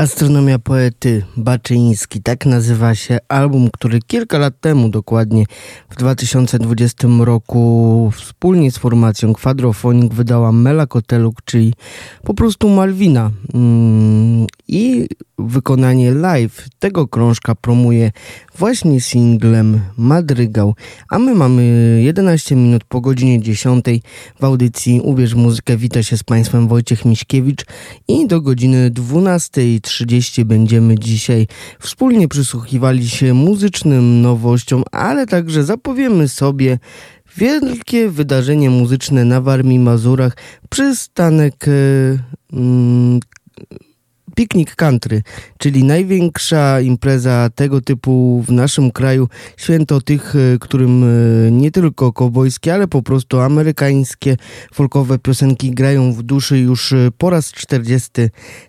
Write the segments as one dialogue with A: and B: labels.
A: Astronomia poety Baczyński, tak nazywa się album, który kilka lat temu, dokładnie w 2020 roku, wspólnie z formacją Quadrophonic wydała Mela Koteluk, czyli po prostu Malwina. Mm, I wykonanie live tego krążka promuje właśnie singlem Madrygał, a my mamy 11 minut po godzinie 10 w audycji Uwierz Muzykę. Wita się z Państwem Wojciech Miśkiewicz i do godziny 12.30 będziemy dzisiaj wspólnie przysłuchiwali się muzycznym nowościom, ale także zapowiemy sobie wielkie wydarzenie muzyczne na Warmii Mazurach, przystanek mm, Picnic Country, czyli największa impreza tego typu w naszym kraju. Święto tych, e, którym e, nie tylko kowbojskie, ale po prostu amerykańskie folkowe piosenki grają w duszy już e, po raz 40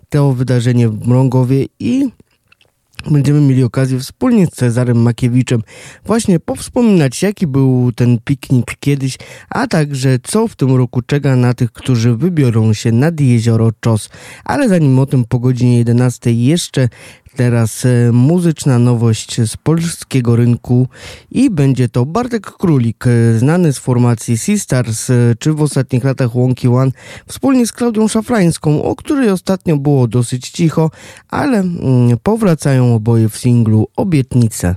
A: to wydarzenie w Mrągowie i będziemy mieli okazję wspólnie z Cezarem Makiewiczem właśnie powspominać, jaki był ten piknik kiedyś, a także co w tym roku czeka na tych, którzy wybiorą się nad jezioro Czos. Ale zanim o tym po godzinie 11 jeszcze Teraz e, muzyczna nowość z polskiego rynku i będzie to Bartek Królik, e, znany z formacji Sisters, e, czy w ostatnich latach Łąki One, wspólnie z Klaudią Szafrańską, o której ostatnio było dosyć cicho, ale mm, powracają oboje w singlu Obietnice.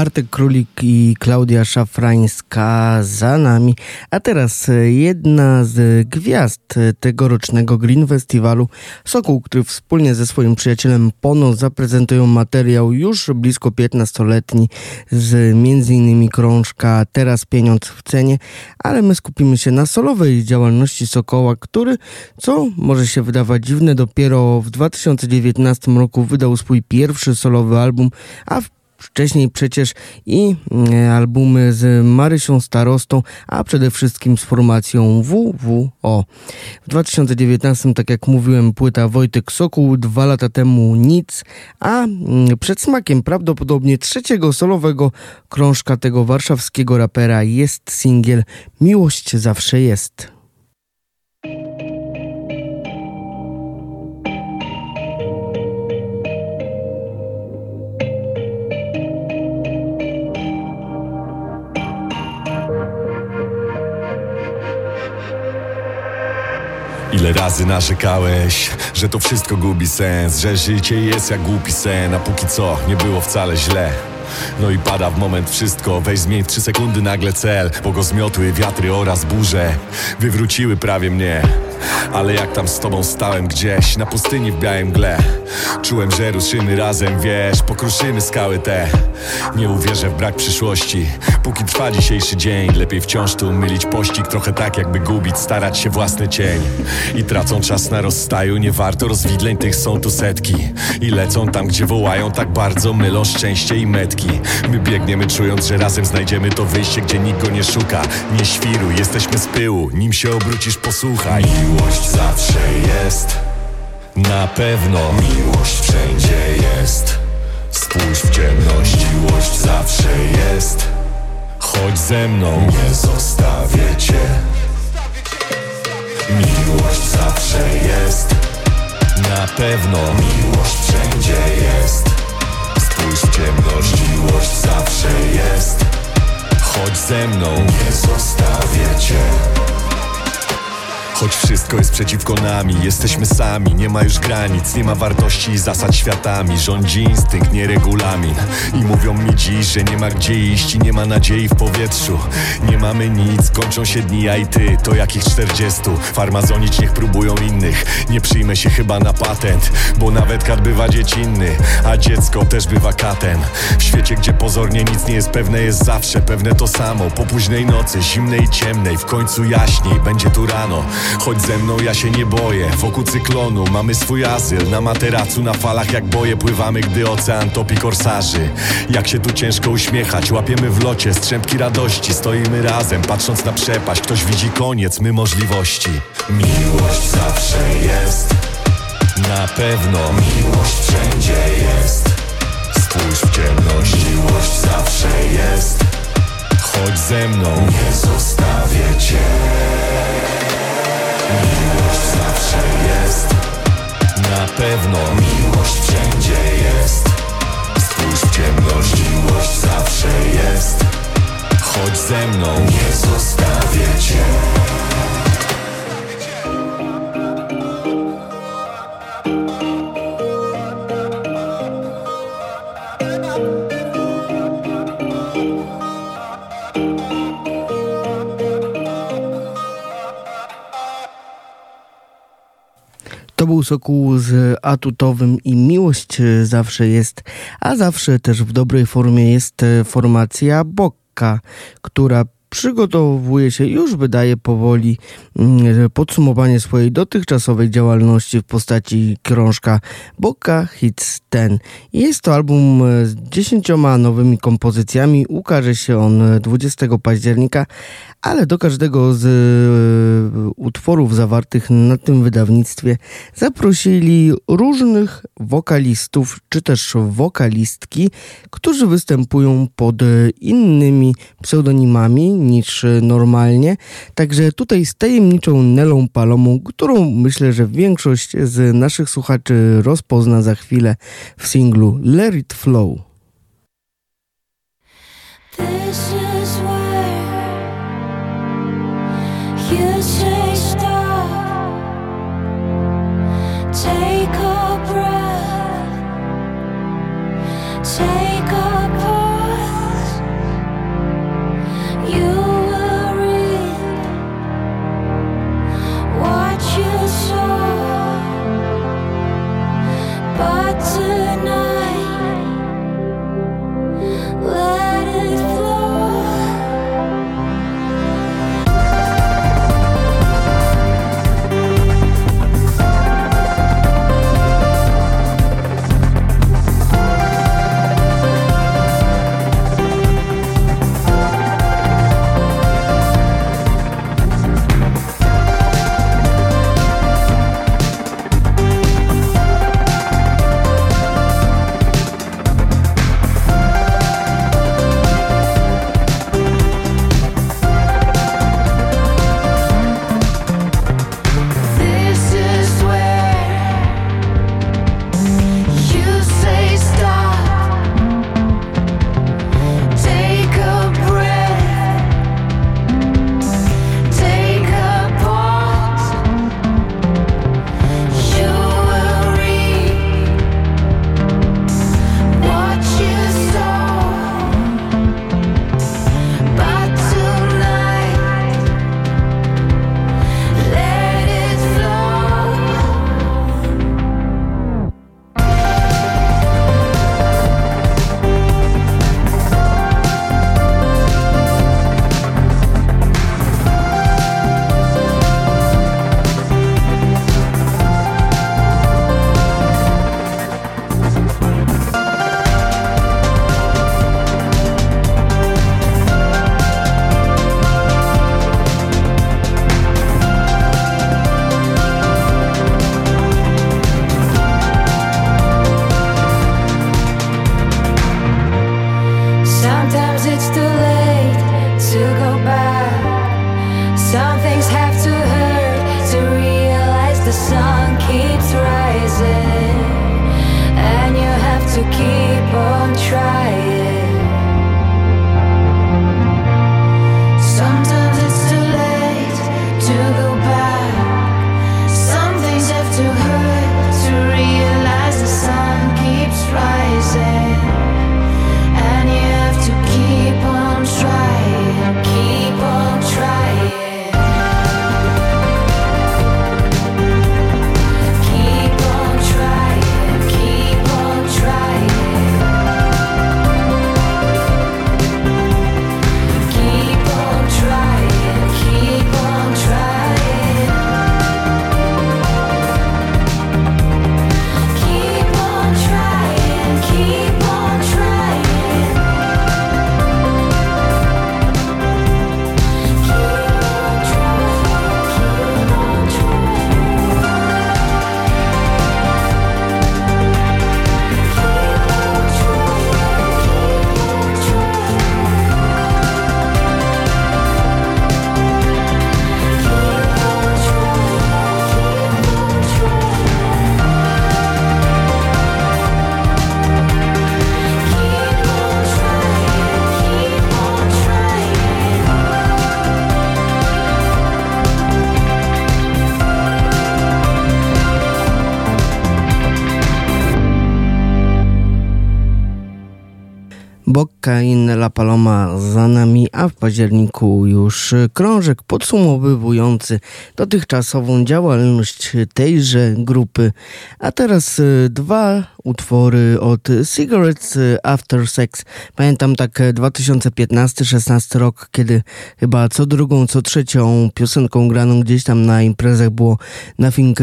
A: Bartek Królik i Klaudia Szafrańska za nami. A teraz e, jedna z gwiazd tegorocznego Green Festiwalu Sokół, który wspólnie ze swoim przyjacielem Pono zaprezentują materiał już blisko 15-letni z m.in. krążka Teraz pieniądz w cenie, ale my skupimy się na solowej działalności Sokoła, który, co może się wydawać dziwne, dopiero w 2019 roku wydał swój pierwszy solowy album, a w wcześniej przecież i e, albumy z Marysią Starostą, a przede wszystkim z formacją WWO. W 2019, tak jak mówiłem, płyta Wojtek Sokół, dwa lata temu nic, a mm, przed smakiem prawdopodobnie trzeciego solowego krążka tego warszawskiego rapera jest singiel Miłość zawsze jest.
B: Ile razy narzekałeś, że to wszystko gubi sens Że życie jest jak głupi sen, a póki co nie było wcale źle no i pada w moment wszystko. Weź zmień w trzy sekundy nagle cel Bo go zmiotły wiatry oraz burze. Wywróciły prawie mnie. Ale jak tam z tobą stałem gdzieś? Na pustyni w białym mgle. Czułem, że ruszymy razem, wiesz Pokruszymy skały te. Nie uwierzę w brak przyszłości. Póki trwa dzisiejszy dzień Lepiej wciąż tu mylić pościg Trochę tak jakby gubić, starać się własny cień. I tracą czas na rozstaju Nie warto rozwidleń, tych są tu setki. I lecą tam, gdzie wołają tak bardzo Mylą szczęście i metki My biegniemy czując, że razem znajdziemy to wyjście Gdzie nikt go nie szuka. Nie świruj, jesteśmy z pyłu Nim się obrócisz, posłuchaj. Miłość zawsze jest. Na pewno. Miłość wszędzie jest. Spójrz w ciemność. Miłość zawsze jest. Chodź ze mną. Nie zostawię cię. Miłość zawsze jest. Na pewno. Miłość wszędzie jest Spójrz ciemność Miłość zawsze jest. Chodź ze mną. Nie zostawię cię Choć wszystko jest przeciwko nami, jesteśmy sami. Nie ma już granic, nie ma wartości i zasad światami. Rządzi instynkt, nie regulamin. I mówią mi dziś, że nie ma gdzie iść I nie ma nadziei w powietrzu. Nie mamy nic, kończą się dni, a i ty To jakich czterdziestu. Farmazonić niech próbują innych. Nie przyjmę się chyba na patent Bo nawet kat bywa dziecinny A dziecko też bywa katem. W świecie, gdzie pozornie nic nie jest pewne Jest zawsze pewne to samo. Po późnej nocy, zimnej i ciemnej W końcu jaśniej, będzie tu rano Chodź ze mną, ja się nie boję. Wokół cyklonu mamy swój azyl. Na materacu, na falach jak boje Pływamy, gdy ocean topi korsarzy. Jak się tu ciężko uśmiechać Łapiemy w locie strzępki radości. Stoimy razem, patrząc na przepaść. Ktoś widzi koniec, my możliwości. Miłość zawsze jest. Na pewno Miłość wszędzie jest. Spójrz w ciemność. Miłość zawsze jest. Chodź ze mną. Nie zostawię cię Miłość zawsze jest. Na pewno Miłość wszędzie jest. Spójrz w ciemność Miłość zawsze jest. Chodź ze mną. Nie zostawię cię
A: był Sokół z Atutowym i miłość e, zawsze jest, a zawsze też w dobrej formie jest e, formacja Bokka, która przygotowuje się, już wydaje powoli mm, podsumowanie swojej dotychczasowej działalności w postaci krążka Boka Hits 10. Jest to album z dziesięcioma nowymi kompozycjami. Ukaże się on 20 października, ale do każdego z e, utworów zawartych na tym wydawnictwie zaprosili różnych wokalistów czy też wokalistki, którzy występują pod innymi pseudonimami niż normalnie. Także tutaj z tajemniczą Nelą Palomą, którą myślę, że większość z naszych słuchaczy rozpozna za chwilę w singlu Let It Flow. Bocca in La Paloma za nami, a w październiku już krążek podsumowywujący dotychczasową działalność tejże grupy. A teraz dwa utwory od Cigarettes After Sex. Pamiętam tak 2015-16 rok, kiedy chyba co drugą, co trzecią piosenką graną gdzieś tam na imprezach było Nothing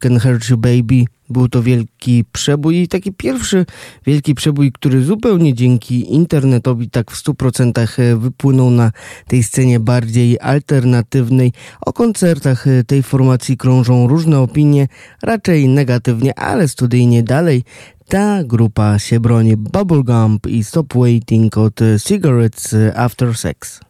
A: Can Hurt You Baby. Był to wielki przebój i taki pierwszy wielki przebój, który zupełnie dzięki internetowi tak w 100% wypłynął na tej scenie bardziej alternatywnej. O koncertach tej formacji krążą różne opinie, raczej negatywnie, ale studyjnie dalej. Ta grupa się broni Bubblegum i Stop Waiting od Cigarettes After Sex.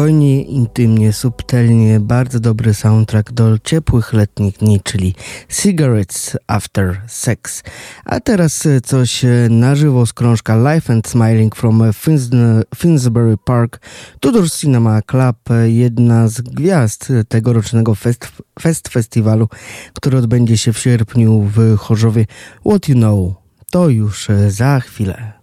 A: Spokojnie, intymnie, subtelnie, bardzo dobry soundtrack do ciepłych letnich dni, czyli Cigarettes After Sex. A teraz coś na żywo z krążka Life and Smiling from Finsbury Park, Tudor Cinema Club, jedna z gwiazd tegorocznego fest, fest festiwalu, który odbędzie się w sierpniu w Chorzowie. What You Know, to już za chwilę.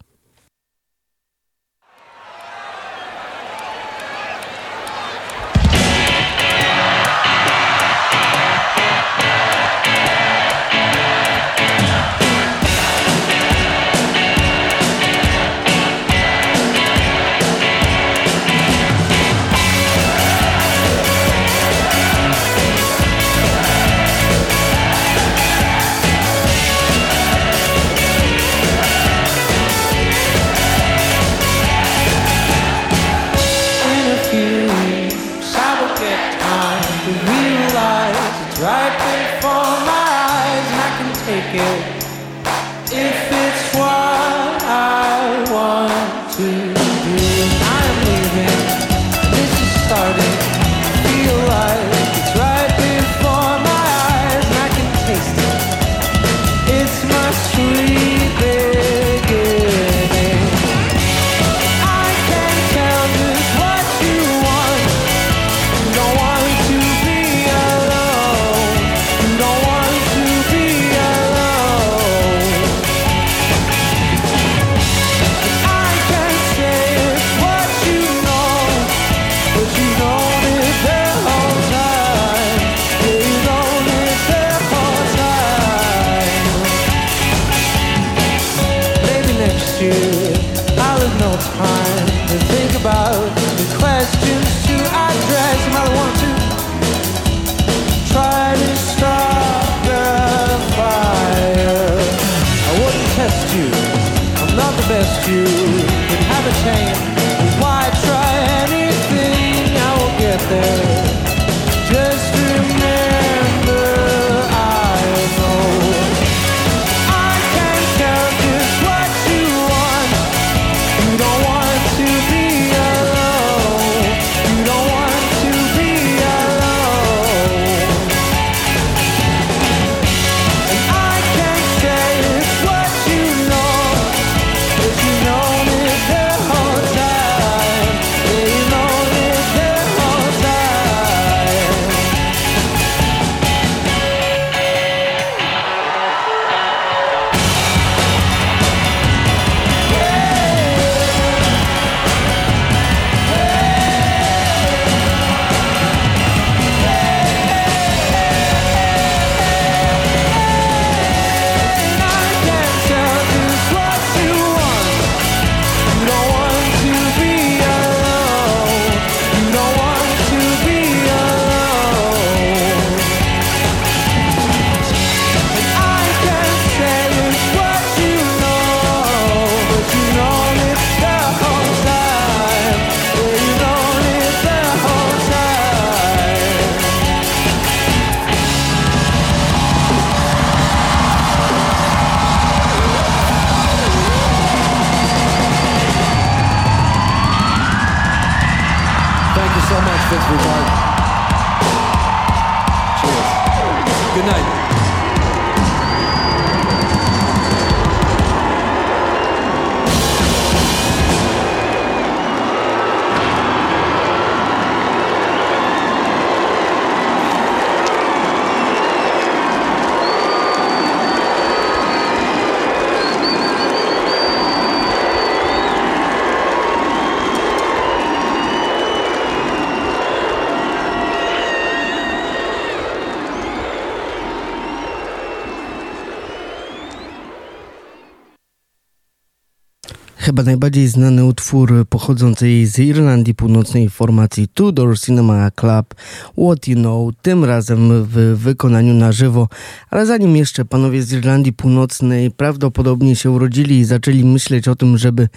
A: Chyba najbardziej znany utwór pochodzącej z Irlandii Północnej formacji Tudor Cinema Club What You Know, tym razem w wykonaniu na żywo. Ale zanim jeszcze panowie z Irlandii Północnej prawdopodobnie się urodzili i zaczęli myśleć o tym, żeby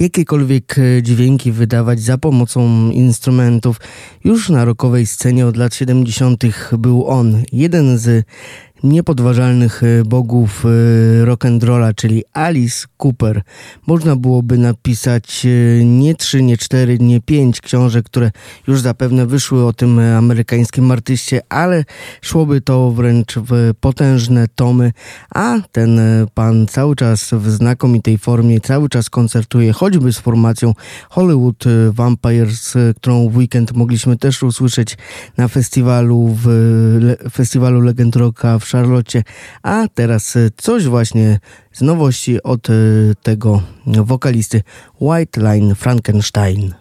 A: jakiekolwiek dźwięki wydawać za pomocą instrumentów, już na rokowej scenie od lat 70. był on, jeden z
C: niepodważalnych e, bogów e, rock'n'rolla, czyli Alice Cooper. Można byłoby napisać e, nie trzy, nie cztery, nie pięć książek, które już zapewne wyszły o tym amerykańskim artyście, ale szłoby to wręcz w potężne tomy, a ten pan cały czas w znakomitej formie, cały czas koncertuje, choćby z formacją Hollywood Vampires, którą w weekend mogliśmy też usłyszeć na festiwalu w festiwalu Legend Rocka w Charlotte, a teraz e, coś właśnie z nowości od e, tego wokalisty White Line Frankenstein.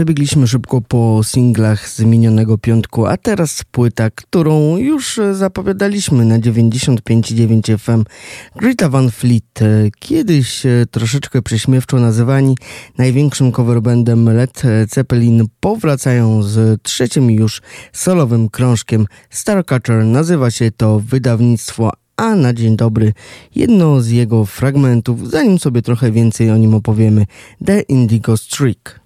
C: Przebiegliśmy szybko po singlach z minionego piątku, a teraz płyta, którą już zapowiadaliśmy na 95,9 FM. Greta Van Fleet, kiedyś troszeczkę prześmiewczo nazywani największym coverbandem Led Zeppelin, powracają z trzecim już solowym krążkiem Starcatcher. Nazywa się to wydawnictwo a na dzień dobry jedno z jego fragmentów, zanim sobie trochę więcej o nim opowiemy, The Indigo Streak.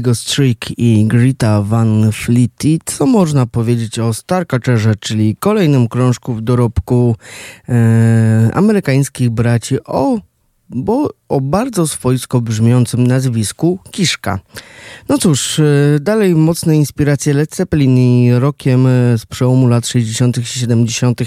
A: Indigo Streak i Greta Van Fleet. I co można powiedzieć o Starcatcherze, czyli kolejnym krążku w dorobku e, amerykańskich braci o bo o bardzo swojsko brzmiącym nazwisku Kiszka. No cóż, e, dalej mocne inspiracje Led Zeppelin i rockiem e, z przełomu lat 60. i 70.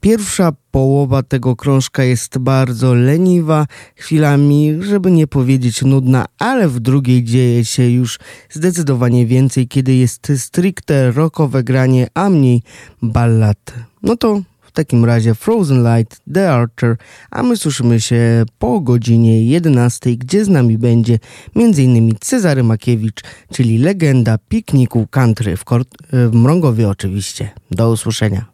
A: Pierwsza połowa tego krążka jest bardzo leniwa, chwilami, żeby nie powiedzieć nudna, ale w drugiej dzieje się już zdecydowanie więcej, kiedy jest stricte rockowe granie, a mniej ballad. No to takim razie Frozen Light, The Archer, a my słyszymy się po godzinie 11, gdzie z nami będzie m.in. Cezary Makiewicz, czyli legenda pikniku country w, w Mrągowie oczywiście. Do usłyszenia.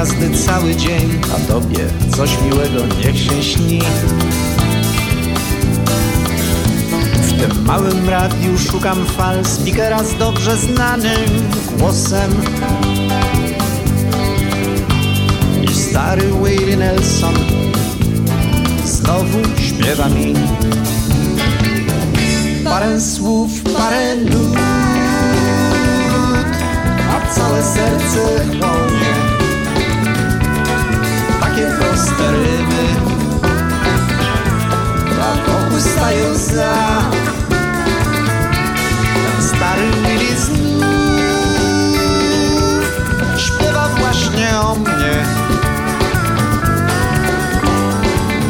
D: Jazdy cały dzień, a tobie coś miłego niech się śni. W tym małym radiu szukam fal speakera z dobrze znanym głosem. I stary Willie Nelson znowu śpiewa mi. Parę słów, parę nut A całe serce chłonie Takie proste rymy A wokół stają za Ten stary Willy znów Śpiewa właśnie o mnie.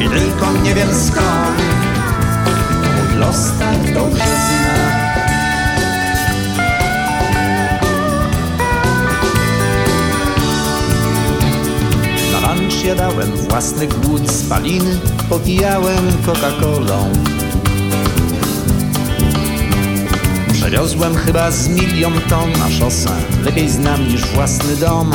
D: I tylko nie wiem skąd. Los tak dobrze zna. Na lunch jadałem własny głód spaliny, popijałem Coca-Colą. Przewiozłem chyba z milion ton na szosę, lepiej znam niż własny dom.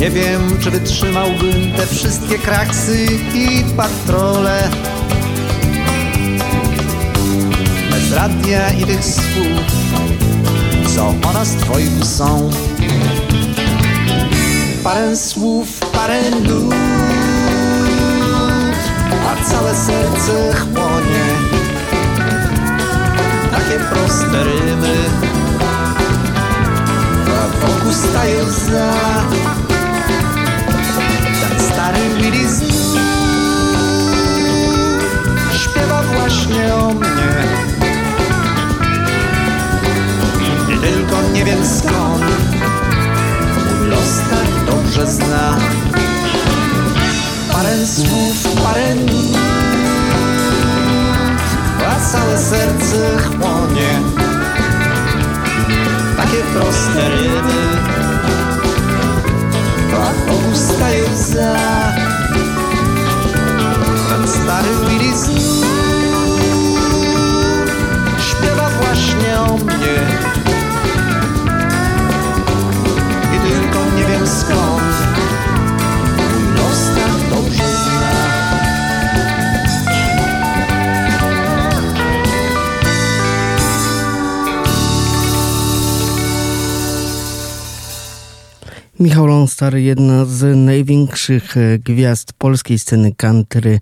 D: Nie wiem, czy wytrzymałbym te wszystkie kraksy i patrole Bez radia i tych słów, co o nas twoim są Parę słów, parę nut, a całe serce chłonie. Takie proste rymy, a wokół stają za stary Willy znów śpiewa właśnie o mnie. Tylko nie wiem skąd. tak dobrze zna. Parę słów, parę nut A całe serce chłonie. Takie proste rymy a ustaje łza. Ten stary Willy znów śpiewa właśnie o mnie
A: Michał Lonstar, jedna z największych e, gwiazd polskiej sceny country,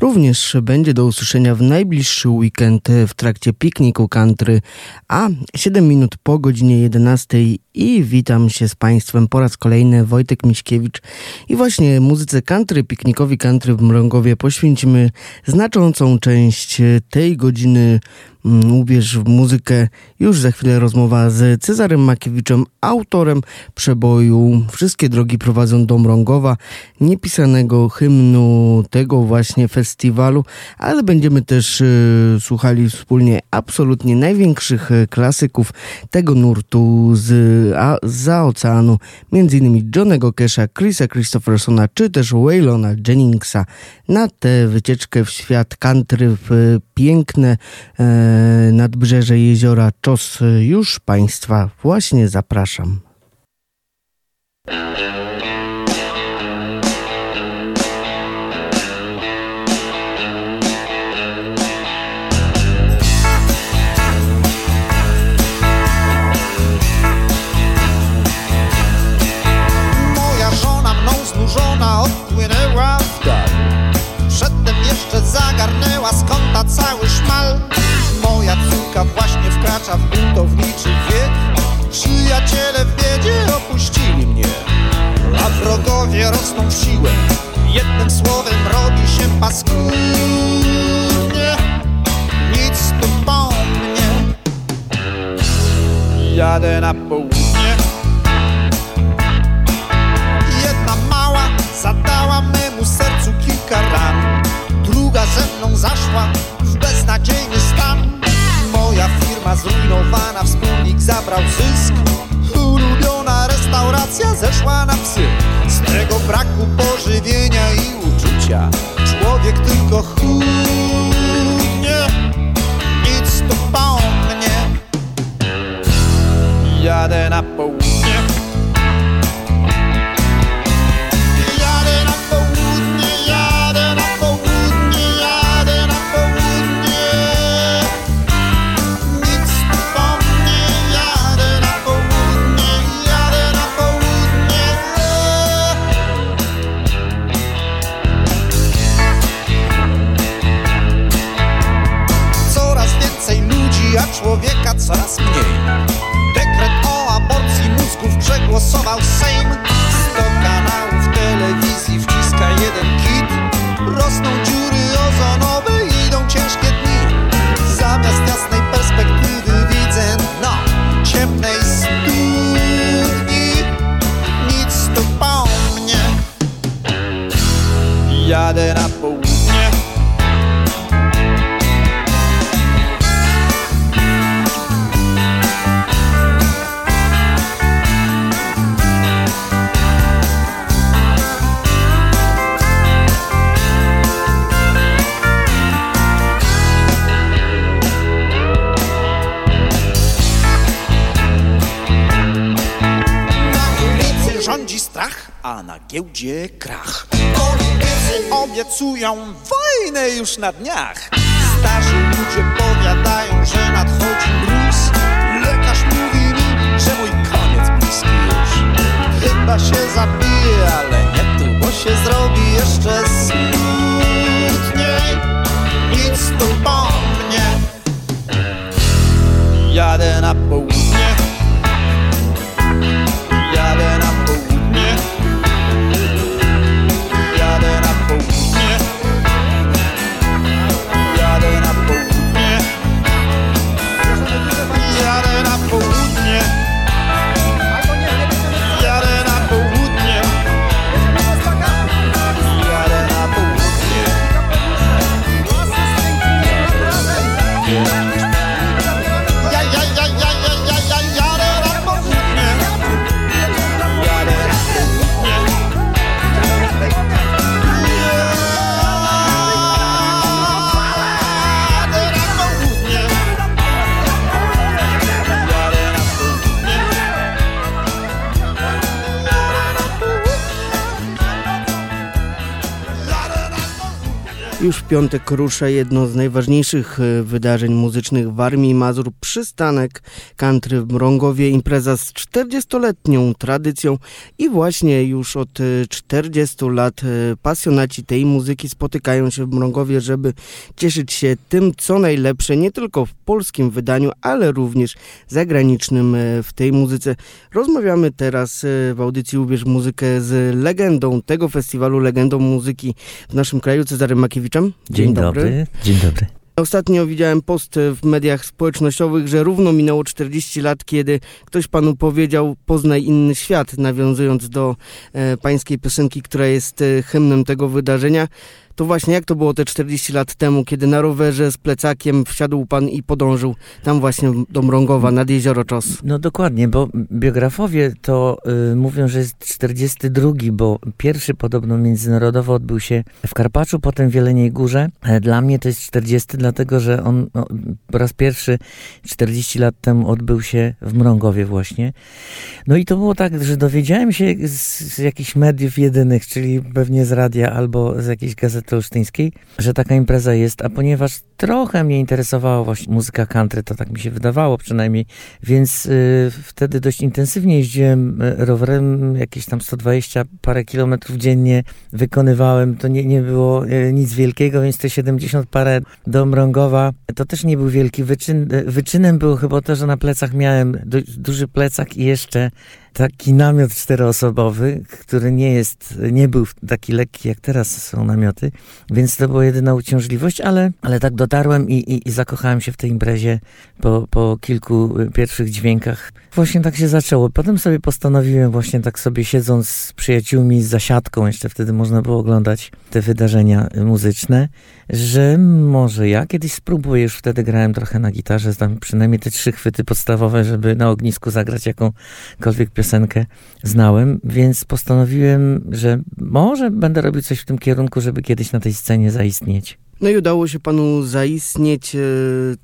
A: również będzie do usłyszenia w najbliższy weekend w trakcie pikniku country, a 7 minut po godzinie 11 i witam się z Państwem po raz kolejny, Wojtek Miśkiewicz i właśnie muzyce country, piknikowi country w Mrągowie poświęcimy znaczącą część tej godziny Mm, uwierz w muzykę. Już za chwilę rozmowa z Cezarem Makiewiczem, autorem przeboju Wszystkie drogi prowadzą do Mrągowa, niepisanego hymnu tego właśnie festiwalu, ale będziemy też y, słuchali wspólnie absolutnie największych y, klasyków tego nurtu z, a, za oceanu, m.in. Johnego Kesha, Chrisa Christophersona, czy też Waylona Jenningsa na tę wycieczkę w świat country, w piękne e, nadbrzeże jeziora Czos. Już Państwa właśnie zapraszam.
E: Odpłynęła w dal. Przedtem jeszcze zagarnęła z kąta cały. Córka właśnie wkracza w buntowniczy wiek. Przyjaciele w biedzie opuścili mnie A wrogowie rosną w siłę. Jednym słowem robi się paskudnie. Nic tu po mnie.
D: Jadę na południe. Jedna mała zadała memu sercu kilka ran. Druga ze mną zaszła zrujnowana, wspólnik zabrał zysk. Ulubiona restauracja zeszła na psy. Z tego braku pożywienia i uczucia. Człowiek tylko chudnie. Nic tu po mnie. Jadę na południe przegłosował Sejm. Sto kanałów telewizji wciska jeden kit. Rosną dziury ozonowe, idą ciężkie dni. Zamiast jasnej perspektywy widzę dno ciemnej studni. Nic tu po mnie. Jadę na południe a na giełdzie krach. Politycy obiecują wojnę już na dniach. Starzy ludzie powiadają, że nadchodzi mróz. Lekarz mówi mi, że mój koniec bliski już. Chyba się zabije, ale nie tu, bo się zrobi jeszcze smutniej. Nic tu po mnie. Jadę na południe.
A: Piątek rusza jedno z najważniejszych e, wydarzeń muzycznych w Armii Mazur przystanek country w Mrągowie. Impreza z 40-letnią tradycją i właśnie już od e, 40 lat e, pasjonaci tej muzyki spotykają się w Mrągowie, żeby cieszyć się tym, co najlepsze, nie tylko w polskim wydaniu, ale również zagranicznym e, w tej muzyce. Rozmawiamy teraz e, w audycji Ubierz Muzykę z legendą tego festiwalu, legendą muzyki w naszym kraju, Cezarym Makiewiczem.
F: Dzień, dobry. Dzień dobry.
A: Ostatnio widziałem post w mediach społecznościowych, że równo minęło 40 lat, kiedy ktoś panu powiedział poznaj inny świat, nawiązując do e, pańskiej piosenki, która jest e, hymnem tego wydarzenia. To właśnie jak to było te 40 lat temu, kiedy na rowerze z plecakiem wsiadł pan i podążył tam właśnie do Mrągowa nad jezioro Czos.
F: No dokładnie, bo biografowie to y, mówią, że jest 42, bo pierwszy podobno międzynarodowo odbył się w Karpaczu, potem w Jeleniej Górze. E, Dla mnie to jest 40, dlatego że on no, po raz pierwszy 40 lat temu odbył się w Mrągowie właśnie. No i to było tak, że dowiedziałem się z, z jakichś mediów jedynych, czyli pewnie z radia albo z jakiejś gazety olsztyńskiej, że taka impreza jest, a ponieważ trochę mnie interesowała właśnie muzyka country, to tak mi się wydawało przynajmniej, więc y, wtedy dość intensywnie jeździłem y, rowerem, jakieś tam 120 parę kilometrów dziennie wykonywałem, to nie, nie było y, nic wielkiego, więc te 70 parę do Mrągowa, to też nie był wielki wyczyn. Y, Wyczynem było chyba to, że na plecach miałem du duży plecak i jeszcze taki namiot czteroosobowy, który nie jest, nie był taki lekki jak teraz są namioty, więc to była jedyna uciążliwość, ale, ale tak dotarłem i, i, i zakochałem się w tej imprezie po, po kilku pierwszych dźwiękach. Właśnie tak się zaczęło. Potem sobie postanowiłem właśnie tak sobie siedząc z przyjaciółmi z zasiadką, jeszcze wtedy można było oglądać te wydarzenia muzyczne, że może ja kiedyś spróbuję, już wtedy grałem trochę na gitarze, znam przynajmniej te trzy chwyty podstawowe, żeby na ognisku zagrać jakąkolwiek piosenkę znałem, więc postanowiłem, że może będę robił coś w tym kierunku, żeby kiedyś na tej scenie zaistnieć.
A: No i udało się panu zaistnieć. E,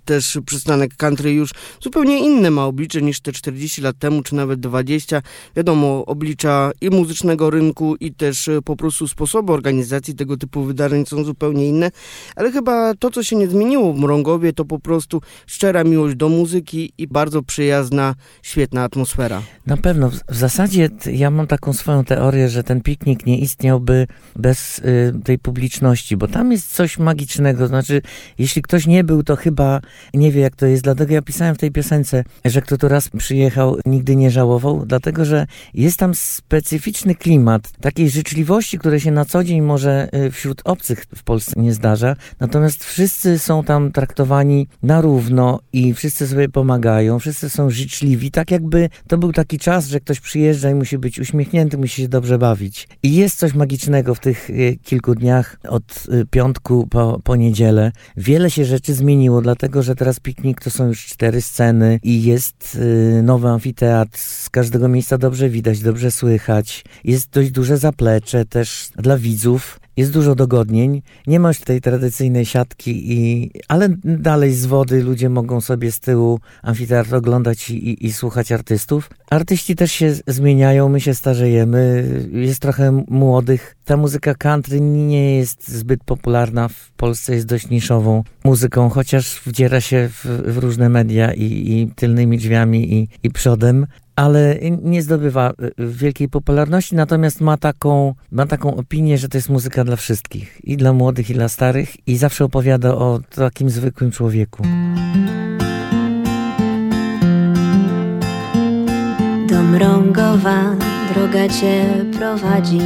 A: też przystanek country już zupełnie inne ma oblicze niż te 40 lat temu, czy nawet 20. Wiadomo, oblicza i muzycznego rynku, i też e, po prostu sposobu organizacji tego typu wydarzeń są zupełnie inne. Ale chyba to, co się nie zmieniło w Mrągowie, to po prostu szczera miłość do muzyki i bardzo przyjazna, świetna atmosfera.
F: Na pewno. W zasadzie ja mam taką swoją teorię, że ten piknik nie istniałby bez y, tej publiczności, bo tam jest coś magicznego magicznego. Znaczy, jeśli ktoś nie był, to chyba nie wie, jak to jest. Dlatego ja pisałem w tej piosence, że kto tu raz przyjechał, nigdy nie żałował, dlatego że jest tam specyficzny klimat takiej życzliwości, które się na co dzień może y, wśród obcych w Polsce nie zdarza. Natomiast wszyscy są tam traktowani na równo i wszyscy sobie pomagają, wszyscy są życzliwi, tak jakby to był taki czas, że ktoś przyjeżdża i musi być uśmiechnięty, musi się dobrze bawić. I jest coś magicznego w tych y, kilku dniach od y, piątku po po, niedzielę. Wiele się rzeczy zmieniło, dlatego że teraz piknik to są już cztery sceny i jest y, nowy amfiteatr. Z każdego miejsca dobrze widać, dobrze słychać. Jest dość duże zaplecze też dla widzów. Jest dużo dogodnień. Nie ma już tej tradycyjnej siatki, i, ale dalej z wody ludzie mogą sobie z tyłu amfiteatr oglądać i, i, i słuchać artystów. Artyści też się zmieniają, my się starzejemy, jest trochę młodych. Ta muzyka country nie jest zbyt popularna w Polsce, jest dość niszową muzyką, chociaż wdziera się w, w różne media i, i tylnymi drzwiami i, i przodem ale nie zdobywa y, wielkiej popularności, natomiast ma taką, ma taką opinię, że to jest muzyka dla wszystkich, i dla młodych, i dla starych, i zawsze opowiada o takim zwykłym człowieku.
G: Do Mrągowa droga cię prowadzi.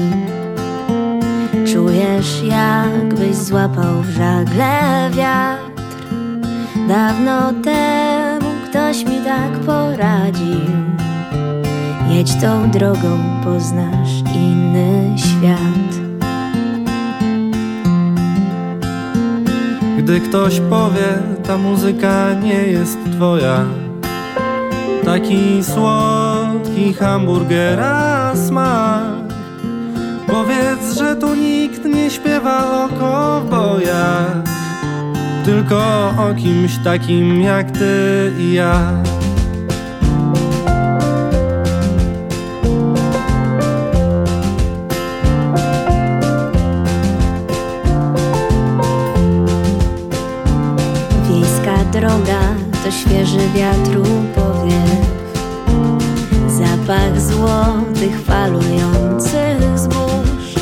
G: Czujesz, jakbyś złapał w żagle wiatr. Dawno temu ktoś mi tak poradził Jedź tą drogą, poznasz inny świat.
H: Gdy ktoś powie, ta muzyka nie jest twoja, taki słodki hamburgera smak. Powiedz, że tu nikt nie śpiewa o kowbojach, tylko o kimś takim jak ty i ja.
G: Świeży wiatru powiew Zapach złotych falujących zbóż.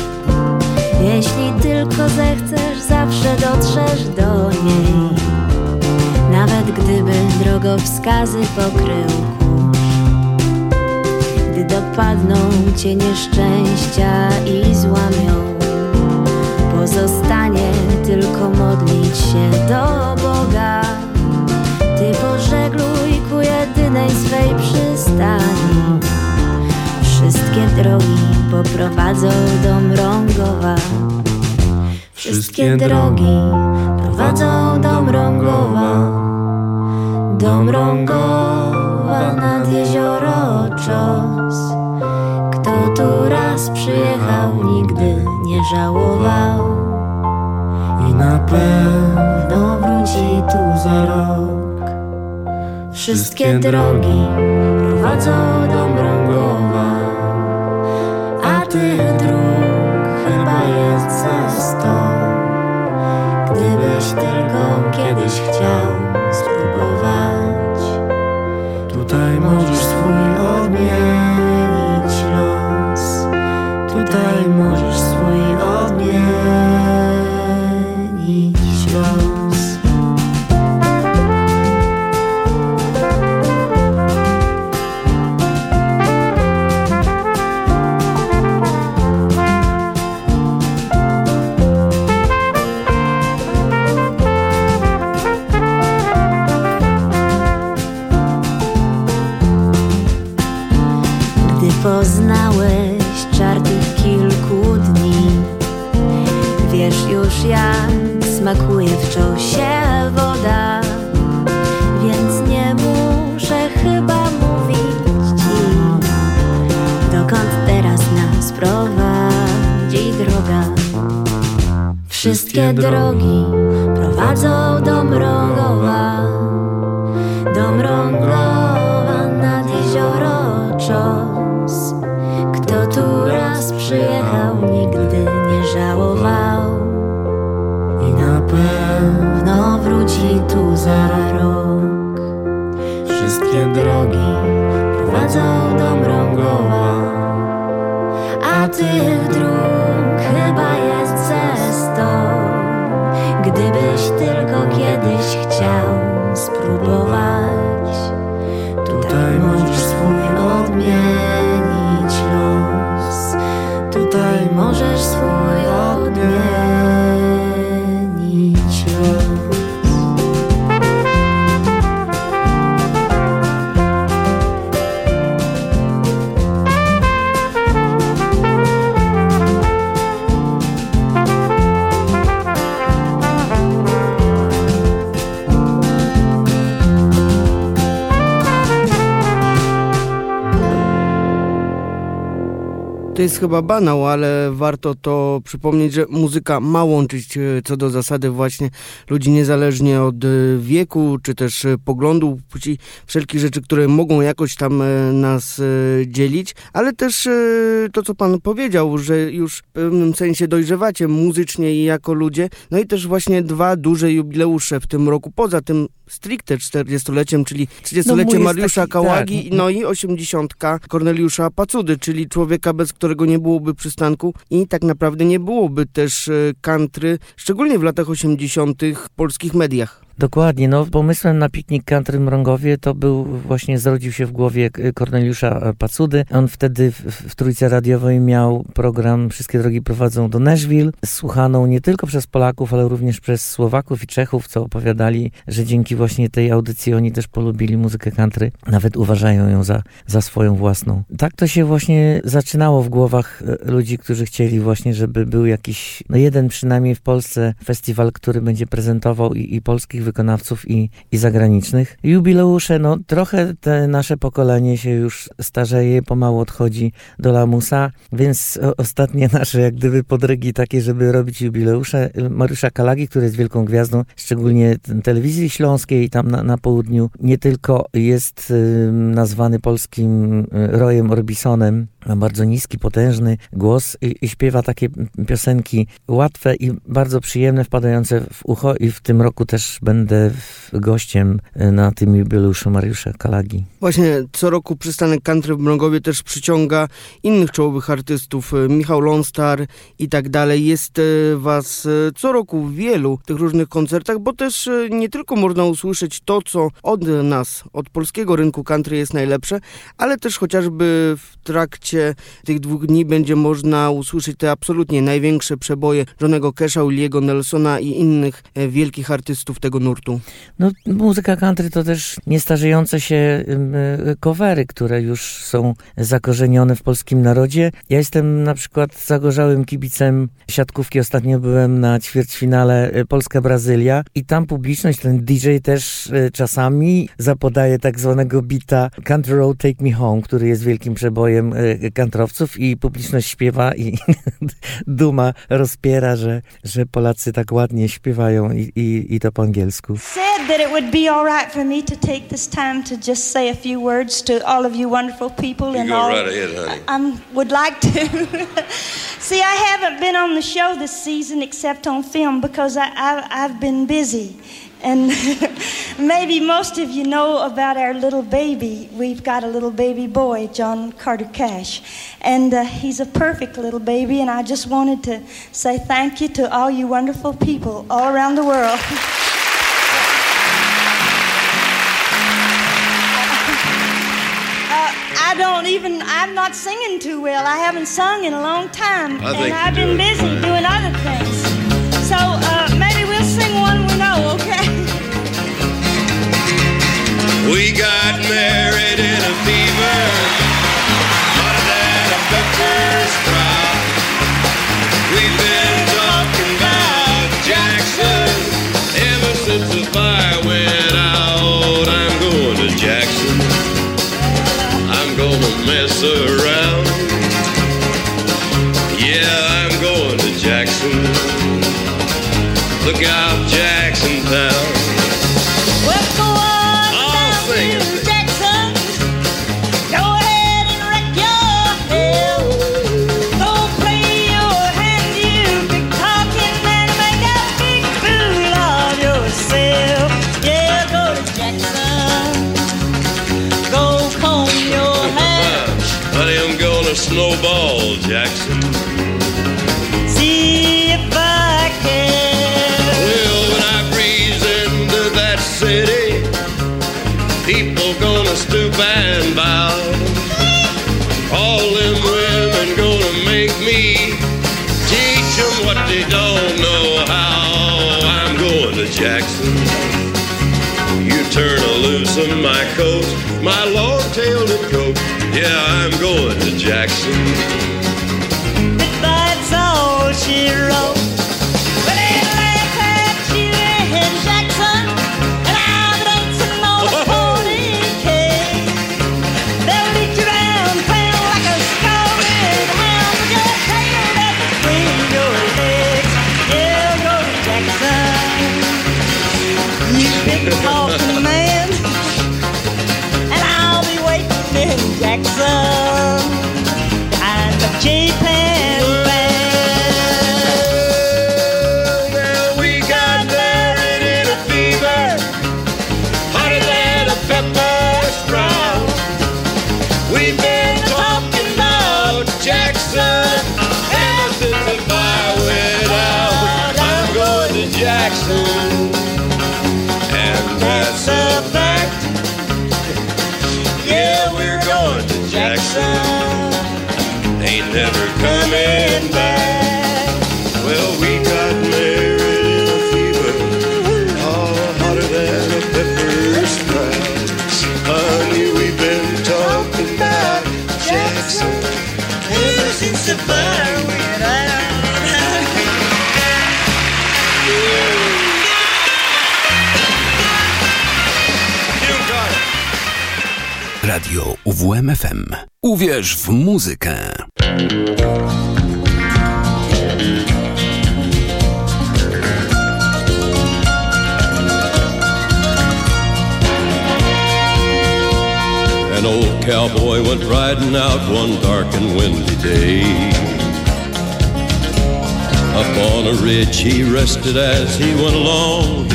G: Jeśli tylko zechcesz, zawsze dotrzesz do niej. Nawet gdyby drogowskazy pokrył kurz. Gdy dopadną cię nieszczęścia i złamią Pozostanie tylko modlić się do Boga ku jedynej swej przystani. Wszystkie drogi poprowadzą do Mrągowa. Wszystkie drogi prowadzą do Mrągowa. Do Mrągowa nad jezioro Czos. Kto tu raz przyjechał, nigdy nie żałował.
H: I na pewno wróci tu za rok
G: Wszystkie drogi prowadzą do Mrągowa chyba
A: banał, ale warto to przypomnieć, że muzyka ma łączyć e, co do zasady właśnie ludzi niezależnie od e, wieku, czy też e, poglądu, płci, wszelkich rzeczy, które mogą jakoś tam nas dzielić, ale też to, co pan powiedział, że już w pewnym sensie dojrzewacie muzycznie i jako ludzie, no i też właśnie dwa duże jubileusze w tym roku, poza tym stricte 40-leciem, czyli 30-lecie
F: No,
A: Mariusza
F: taki-
A: Kałagi,
F: tak.
A: no i 80 Korneliusza Pacudy, czyli człowieka, bez którego nie byłoby przystanku i tak naprawdę nie byłoby też e, country, szczególnie w latach 80. w polskich mediach.
F: Dokładnie, no pomysłem na piknik country w Mrągowie to był właśnie, zrodził się w głowie Korneliusza Pacudy. On wtedy w, w Trójce Radiowej miał program Wszystkie drogi prowadzą do Nashville, słuchaną nie tylko przez Polaków, ale również przez Słowaków i Czechów, co opowiadali, że dzięki właśnie tej audycji oni też polubili muzykę country, nawet uważają ją za, za swoją własną. Tak to się właśnie zaczynało w głowach e, ludzi, którzy chcieli właśnie, żeby był jakiś, no jeden przynajmniej w Polsce festiwal, który będzie prezentował i, i polskich wykonawców i, i zagranicznych. Jubileusze, no trochę te nasze pokolenie się już starzeje, pomału odchodzi do lamusa, więc ostatnie nasze jak gdyby podrygi takie, żeby robić jubileusze. Mariusza Kalagi, który jest wielką gwiazdą, szczególnie telewizji śląskiej tam na, na południu, nie tylko jest y, nazwany polskim y, Royem Orbisonem, ma bardzo niski, potężny głos i, i śpiewa takie piosenki łatwe i bardzo przyjemne, wpadające w ucho i w tym roku też będę gościem y, na tym jubileuszu Mariusza Kalagi.
A: Właśnie co roku przystanek country w Mrągowie też przyciąga innych czołowych artystów, e, Michał Lonstar i tak dalej. Jest e, was e, co roku w wielu tych różnych koncertach, bo też e, nie tylko można usłyszeć to, co od nas, od polskiego rynku country jest najlepsze, ale też chociażby w trakcie tych dwóch dni będzie można usłyszeć te absolutnie największe przeboje Johnego Casha, Williego Nelsona i innych e, wielkich artystów tego nurtu.
F: No, muzyka country to też niestarzejące się y, covery, które już są zakorzenione w polskim narodzie. Ja jestem na przykład zagorzałym kibicem siatkówki. Ostatnio byłem na ćwierćfinale y, Polska-Brazylia i tam publiczność, ten DJ też y, czasami zapodaje tak zwanego bita Country Road Take Me Home, który jest wielkim przebojem kantrowców i publiczność śpiewa i duma rozpiera, że, że Polacy tak ładnie śpiewają i, i, i to po angielsku.
I: Said that it would be all right for me to take this time to just say a few words to all of you wonderful people and
J: go
I: all.
J: right ahead, honey.
I: I would like to. See, I haven't been on the show this season except on film because I, I, I've been busy. And maybe most of you know about our little baby. We've got a little baby boy, John Carter Cash. And uh, he's a perfect little baby. And I just wanted to say thank you to all you wonderful people all around the world. I don't even, I'm not singing too well. I haven't sung in a long time.
J: I
I: and I've been busy
J: fine.
I: doing other things. So uh, maybe we'll sing one we know, okay?
J: We got married in a fever. Yeah, I'm going to Jackson.
K: If that's all she wrote.
L: UWMFM. Uwierz w muzykę.
J: An old cowboy went riding out one dark and windy day. Up on a ridge he rested as he went along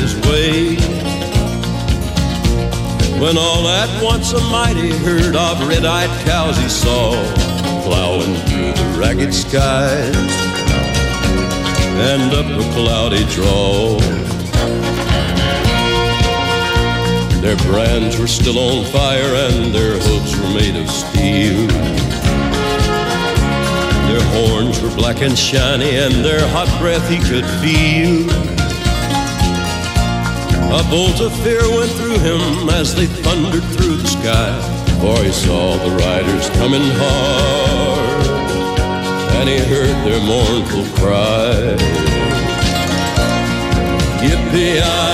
J: When all at once a mighty herd of red-eyed cows he saw plowing through the ragged skies and up a cloudy draw. Their brands were still on fire and their hooves were made of steel. Their horns were black and shiny and their hot breath he could feel. A bolt of fear went through him as they thundered through the sky, for he saw the riders coming hard, and he heard their mournful cry. Yippee-i-oh,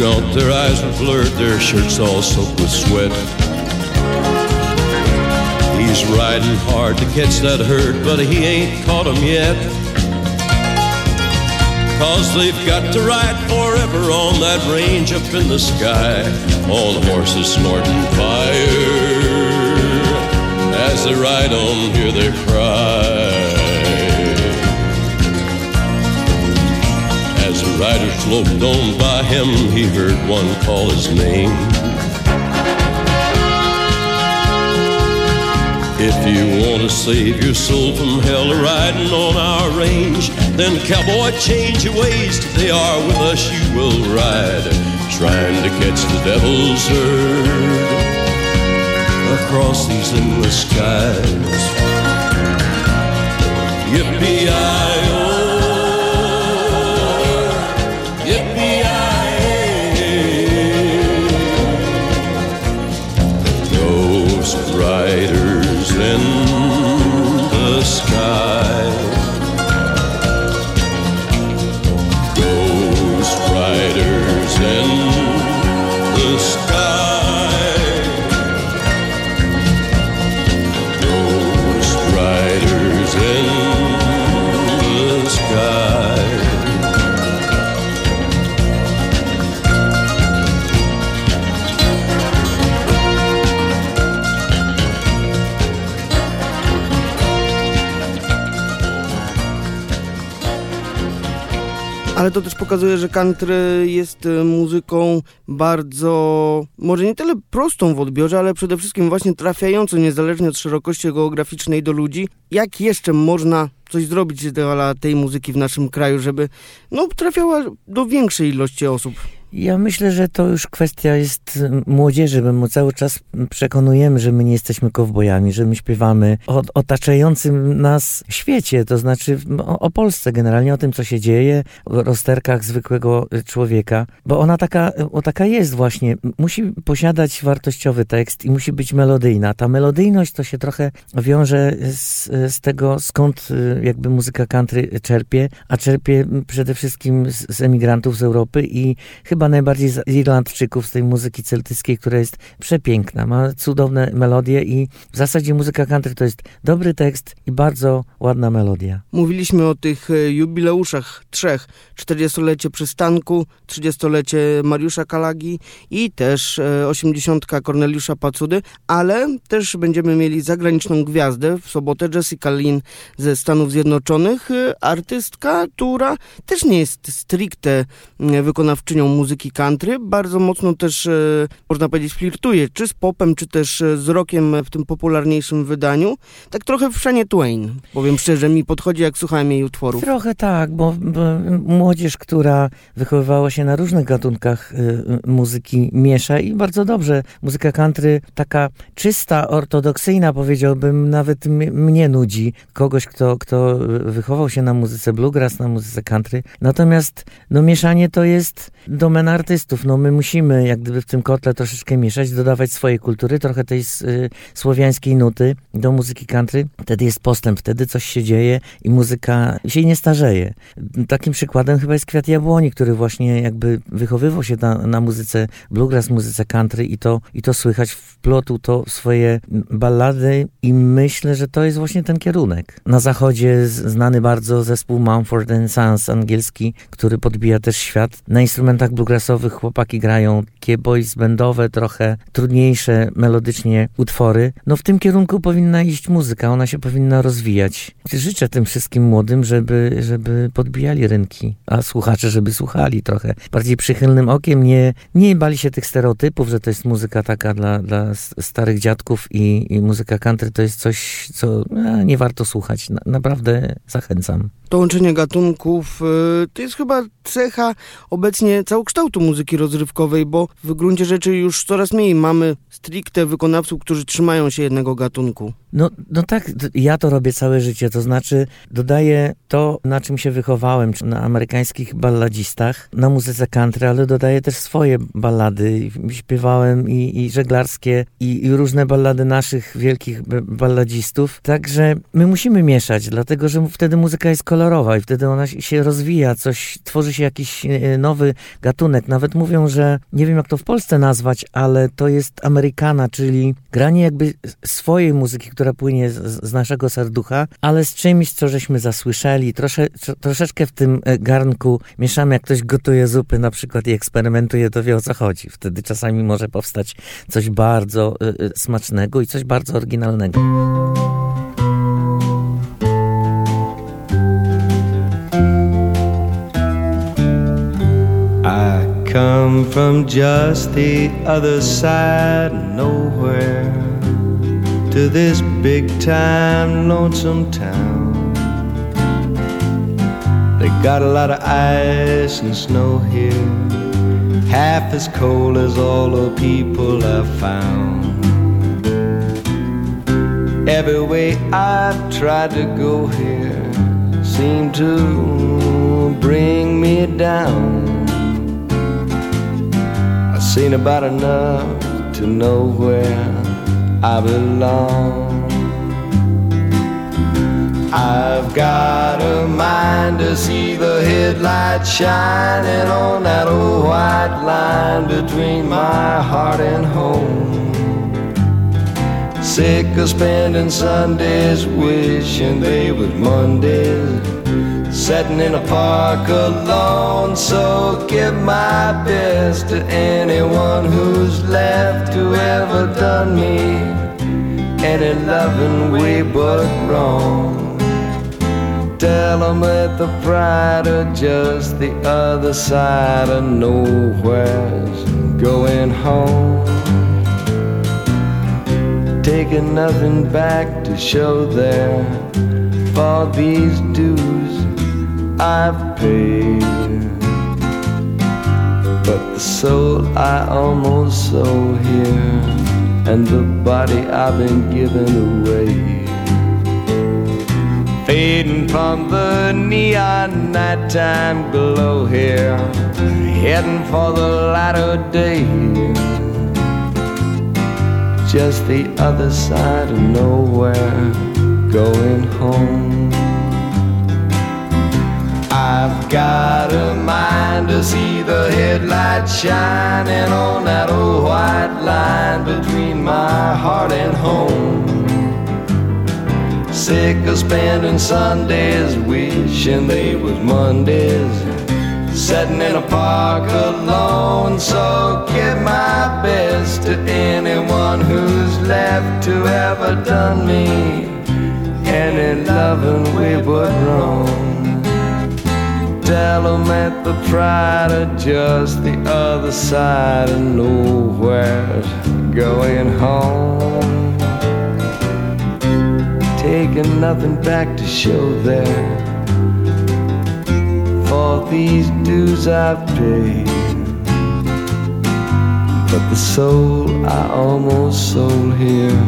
J: gaunt, their eyes were blurred, their shirts all soaked with sweat. He's riding hard to catch that herd, but he ain't caught 'em yet. Cause they've got to ride forever on that range up in the sky, on horses snorting fire. As they ride on, hear their cry. Rider sloped on by him, he heard one call his name. If you want to save your soul from hell riding on our range, then cowboy, change your ways. If They are with us, you will ride, trying to catch the devil's herd across these endless skies. Yippee-i-oh,
A: Ale to też pokazuje, że country jest e, muzyką bardzo, może nie tyle prostą w odbiorze, ale przede wszystkim właśnie trafiającą niezależnie od szerokości geograficznej do ludzi. Jak jeszcze można coś zrobić dla tej muzyki w naszym kraju, żeby no, trafiała do większej ilości osób?
F: Ja myślę, że to już kwestia jest młodzieży, bo my cały czas przekonujemy, że my nie jesteśmy kowbojami, że my śpiewamy o otaczającym nas świecie, to znaczy o, o Polsce generalnie, o tym, co się dzieje, o rozterkach zwykłego człowieka, bo ona taka, o, taka jest właśnie. Musi posiadać wartościowy tekst i musi być melodyjna. Ta melodyjność to się trochę wiąże z, z tego, skąd y, jakby muzyka country czerpie, a czerpie przede wszystkim z, z emigrantów z Europy i chyba najbardziej z Irlandczyków, z tej muzyki celtyckiej, która jest przepiękna, ma cudowne melodie i w zasadzie muzyka country to jest dobry tekst i bardzo ładna melodia.
A: Mówiliśmy o tych e, jubileuszach trzech. 40-lecie przystanku, 30-lecie Mariusza Kalagi i też e, 80 Korneliusza Pacudy, ale też będziemy mieli zagraniczną gwiazdę w sobotę Jessica Lynn ze Stanów Zjednoczonych, e, artystka, która też nie jest stricte e, wykonawczynią muzyki country, bardzo mocno też, e, można powiedzieć, flirtuje, czy z popem, czy też e, z rockiem w tym popularniejszym wydaniu. Tak trochę w Shania Twain, powiem szczerze, mi podchodzi jak słuchałem jej utworów.
F: Trochę tak, bo, bo młodzież, która wychowywała się na różnych gatunkach y, muzyki, miesza i bardzo dobrze. Muzyka country taka czysta, ortodoksyjna, powiedziałbym, nawet mnie nudzi. Kogoś, kto, kto wychował się na muzyce bluegrass, na muzyce country. Natomiast no, mieszanie to jest domena artystów. No, my musimy jak gdyby w tym kotle troszeczkę mieszać, dodawać swojej kultury, trochę tej y, słowiańskiej nuty do muzyki country. Wtedy jest postęp, wtedy coś się dzieje i muzyka się nie starzeje. Takim przykładem chyba jest Kwiat Jabłoni, który właśnie jakby wychowywał się na, na muzyce bluegrass, muzyce country i to, i to słychać, wplotł to swoje ballady i myślę, że to jest właśnie ten kierunek. Na zachodzie znany bardzo zespół Mumford Sons angielski, który podbija też świat. Na instrumentach bluegrassowych chłopaki grają takie boys bandowe, trochę trudniejsze melodycznie utwory. No w tym kierunku powinna iść muzyka, ona się powinna rozwijać. Życzę tym wszystkim młodym, żeby, żeby podbijali rynki, a słuchacze, żeby słuchali trochę bardziej przychylnym okiem, nie, nie bali się tych stereotypów, że to jest muzyka taka dla, dla starych dziadków i, i muzyka country to jest coś, co e, nie warto słuchać. Na, naprawdę zachęcam.
A: To łączenie gatunków y, to jest chyba cecha obecnie całokształtu muzyki rozrywkowej, bo w gruncie rzeczy już coraz mniej mamy stricte wykonawców, którzy trzymają się jednego gatunku.
F: No, no tak, ja to robię całe życie, to znaczy dodaję to, na czym się wychowałem, czy na amerykańskich balladzistach, na muzyce country, ale dodaję też swoje ballady. Śpiewałem i, i żeglarskie, i, i różne ballady naszych wielkich balladzistów. Także my musimy mieszać, dlatego że wtedy muzyka jest kolorowa i wtedy ona się- rozwija, coś, tworzy się jakiś e, nowy gatunek. Nawet mówią, że nie wiem jak to w Polsce nazwać, ale to jest Amerykana, czyli granie jakby swojej muzyki, która płynie z, z naszego serducha, ale z czymś, co żeśmy zasłyszeli. Trosze, tro, troszeczkę w tym e, garnku mieszamy, jak ktoś gotuje zupy na przykład i eksperymentuje, to wie o co chodzi. Wtedy czasami może powstać coś bardzo e, smacznego i coś bardzo oryginalnego.
M: Come from just the other side nowhere. to this big time lonesome town. They got a lot of ice and snow here, half as cold as all the people I've found. Every way I've tried to go here seemed to bring me down. Seen about enough to know where I belong. I've got a mind to see the headlights shining on that old white line between my heart and home. Sick of spending Sundays wishing they was Mondays. Sitting in a park alone, so give my best to anyone who's left, who ever done me any loving way but wrong. Tell them that the pride of just the other side of nowhere's going home taking nothing back to show there for these dues I've paid. But the soul I almost sold here, and the body I've been giving away. Fading from the neon nighttime glow here, heading for the light of day just the other side of nowhere, going home. I've got a mind to see the headlights shining on that old white line between my heart and home. Sick of spending Sundays wishing they was Mondays sitting in a park alone. So give my best to anyone who's left to ever done me any loving way but wrong. Them the pride of just the other side of nowhere's going home. Taking nothing back to show there for these dues I've paid. But the soul I almost sold here,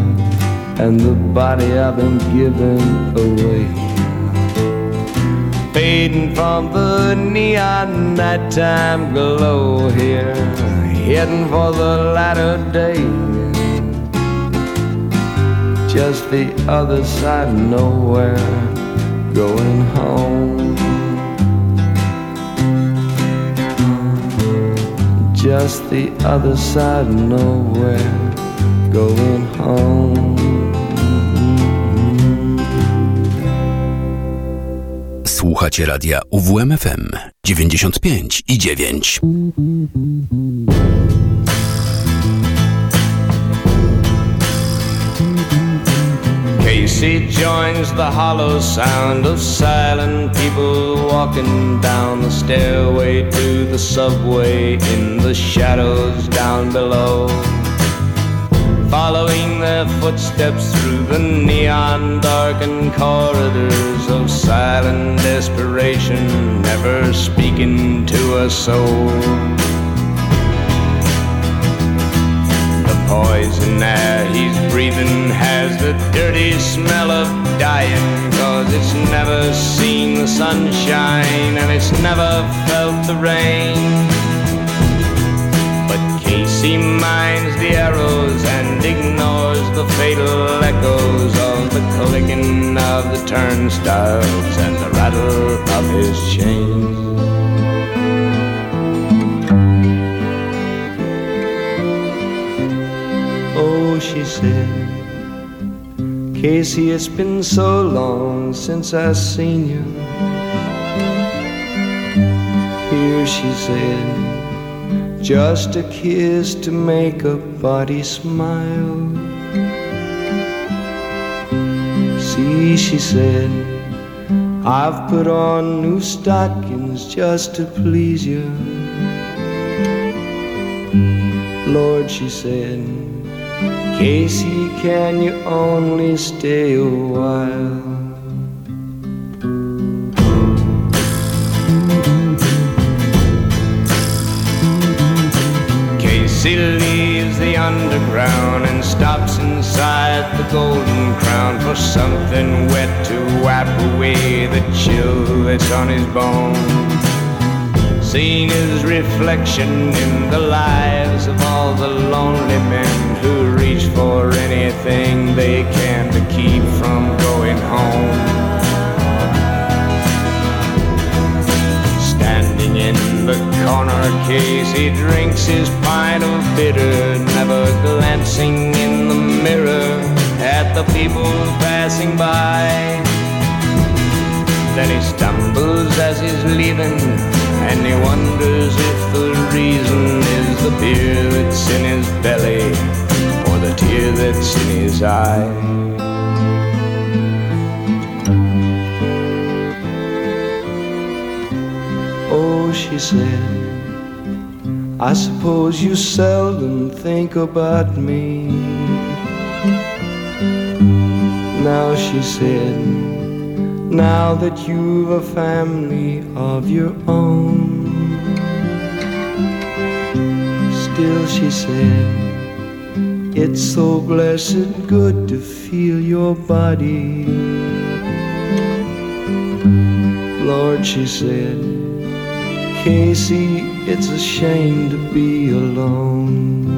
M: and the body I've been giving away. Fading from the neon nighttime glow here, heading for the light of day. Just the other side of nowhere, going home. just the other side of nowhere, going home.
L: Słuchacie radia UWMFM 95 i 9.
M: Casey joins the hollow sound of silent people walking down the stairway to the subway in the shadows down below. Following their footsteps through the neon darkened corridors of silent desperation, never speaking to a soul. The poison air he's breathing has the dirty smell of dying Cause it's never seen the sunshine and it's never felt the rain Casey minds the arrows and ignores the fatal echoes Of the clicking of the turnstiles and the rattle of his chains Oh, she said, Casey, it's been so long since I seen you. Here, she said, just a kiss to make a body smile. See, she said, I've put on new stockings just to please you. Lord, she said, Casey, can you only stay a while? Casey leaves the underground and stops inside the Golden Crown for something wet to wipe away the chill that's on his bones seen his reflection in the lives of all the lonely men who reach for anything they can to keep from going home. Corner case, he drinks his pint of bitter, never glancing in the mirror at the people passing by. Then he stumbles as he's leaving and he wonders if the reason is the beer that's in his belly or the tear that's in his eye. Oh, she said, I suppose you seldom think about me. Now she said, now that you've a family of your own. Still, she said, it's so blessed good to feel your body. Lord, she said, Casey, it's a shame to be alone.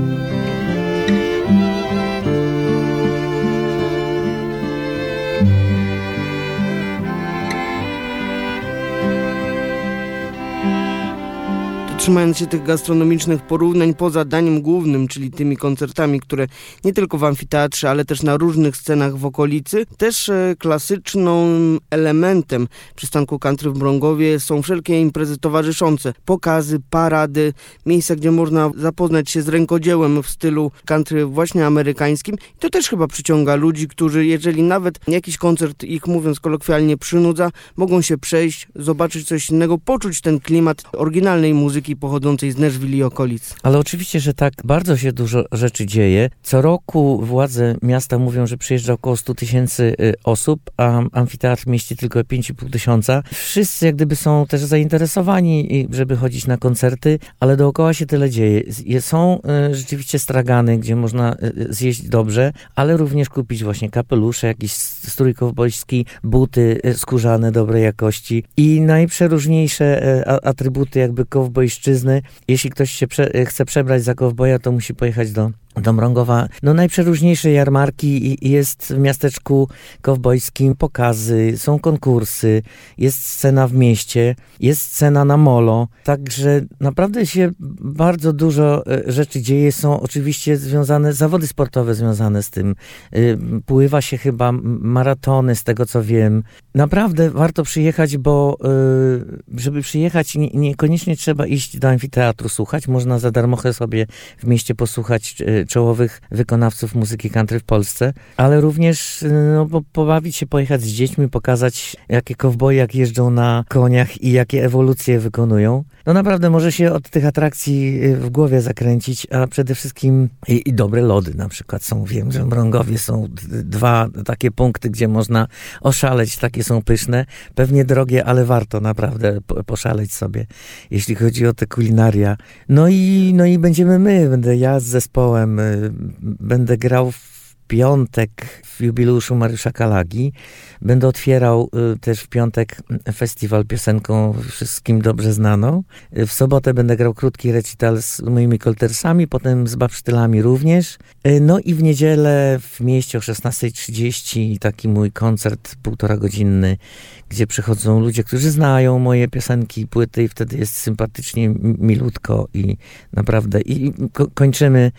A: Trzymając się tych gastronomicznych porównań poza daniem głównym, czyli tymi koncertami, które nie tylko w amfiteatrze, ale też na różnych scenach w okolicy, też e, klasycznym elementem przystanku country w Brągowie są wszelkie imprezy towarzyszące, pokazy, parady, miejsca, gdzie można zapoznać się z rękodziełem w stylu country właśnie amerykańskim. I to też chyba przyciąga ludzi, którzy jeżeli nawet jakiś koncert ich mówiąc kolokwialnie przynudza, mogą się przejść, zobaczyć coś innego, poczuć ten klimat oryginalnej muzyki pochodzącej z Nashville i okolic.
F: Ale oczywiście, że tak bardzo się dużo rzeczy dzieje. Co roku władze miasta mówią, że przyjeżdża około 100 tysięcy y, osób, a amfiteatr mieści tylko 5,5 tysiąca. Wszyscy jak gdyby są też zainteresowani, żeby chodzić na koncerty, ale dookoła się tyle dzieje. Są y, rzeczywiście stragany, gdzie można y, zjeść dobrze, ale również kupić właśnie kapelusze, jakiś strój kowbojski, buty skórzane dobrej jakości i najprzeróżniejsze atrybuty jakby kowbojszczyzny mężczyzny. Jeśli ktoś się prze, chce przebrać za kowboja, to musi pojechać do do Mrągowa. No najprzeróżniejsze jarmarki jest w miasteczku kowbojskim, pokazy, są konkursy, jest scena w mieście, jest scena na molo, także naprawdę się bardzo dużo e, rzeczy dzieje, są oczywiście związane, zawody sportowe związane z tym. E, pływa się chyba maratony, z tego co wiem. Naprawdę warto przyjechać, bo e, żeby przyjechać niekoniecznie trzeba iść do amfiteatru słuchać, można za darmochę sobie w mieście posłuchać czołowych wykonawców muzyki country w Polsce, ale również no, pobawić się, pojechać z dziećmi, pokazać jakie kowboje jak jeżdżą na koniach i jakie ewolucje wykonują. No naprawdę może się od tych atrakcji y, w głowie zakręcić, a przede wszystkim i, i dobre lody na przykład są. Wiem, że w Mrągowie są dwa takie punkty, gdzie można oszaleć, takie są pyszne. Pewnie drogie, ale warto naprawdę poszaleć sobie, jeśli chodzi o te kulinaria. No i, no i będziemy my, będę ja z zespołem, y, będę grał w piątek w jubileuszu Mariusza Kalagi. Będę otwierał y, też w piątek festiwal piosenką wszystkim dobrze znaną. Y, w sobotę będę grał krótki recital z moimi koltersami, potem z babsztylami również. Y, no i w niedzielę w mieście o 16.30 taki mój koncert półtora godzinny, gdzie przychodzą ludzie, którzy znają moje piosenki i płyty i wtedy jest sympatycznie, milutko i naprawdę i kończymy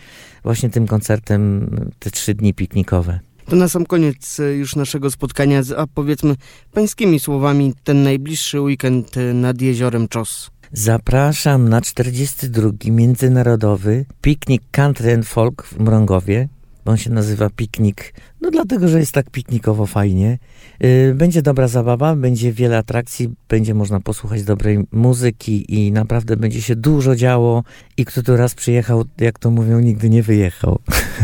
F: właśnie tym koncertem te trzy dni piknikowe.
A: To na sam koniec e, już naszego spotkania, a powiedzmy pańskimi słowami, ten najbliższy weekend e, nad jeziorem Czos.
F: Zapraszam na 42. Międzynarodowy Piknik Country and Folk w Mrągowie. On się nazywa Piknik, no dlatego, że jest tak piknikowo fajnie. Y, będzie dobra zabawa, będzie wiele atrakcji, będzie można posłuchać dobrej muzyki i naprawdę będzie się dużo działo i kto tu raz przyjechał, jak to mówią, nigdy nie wyjechał.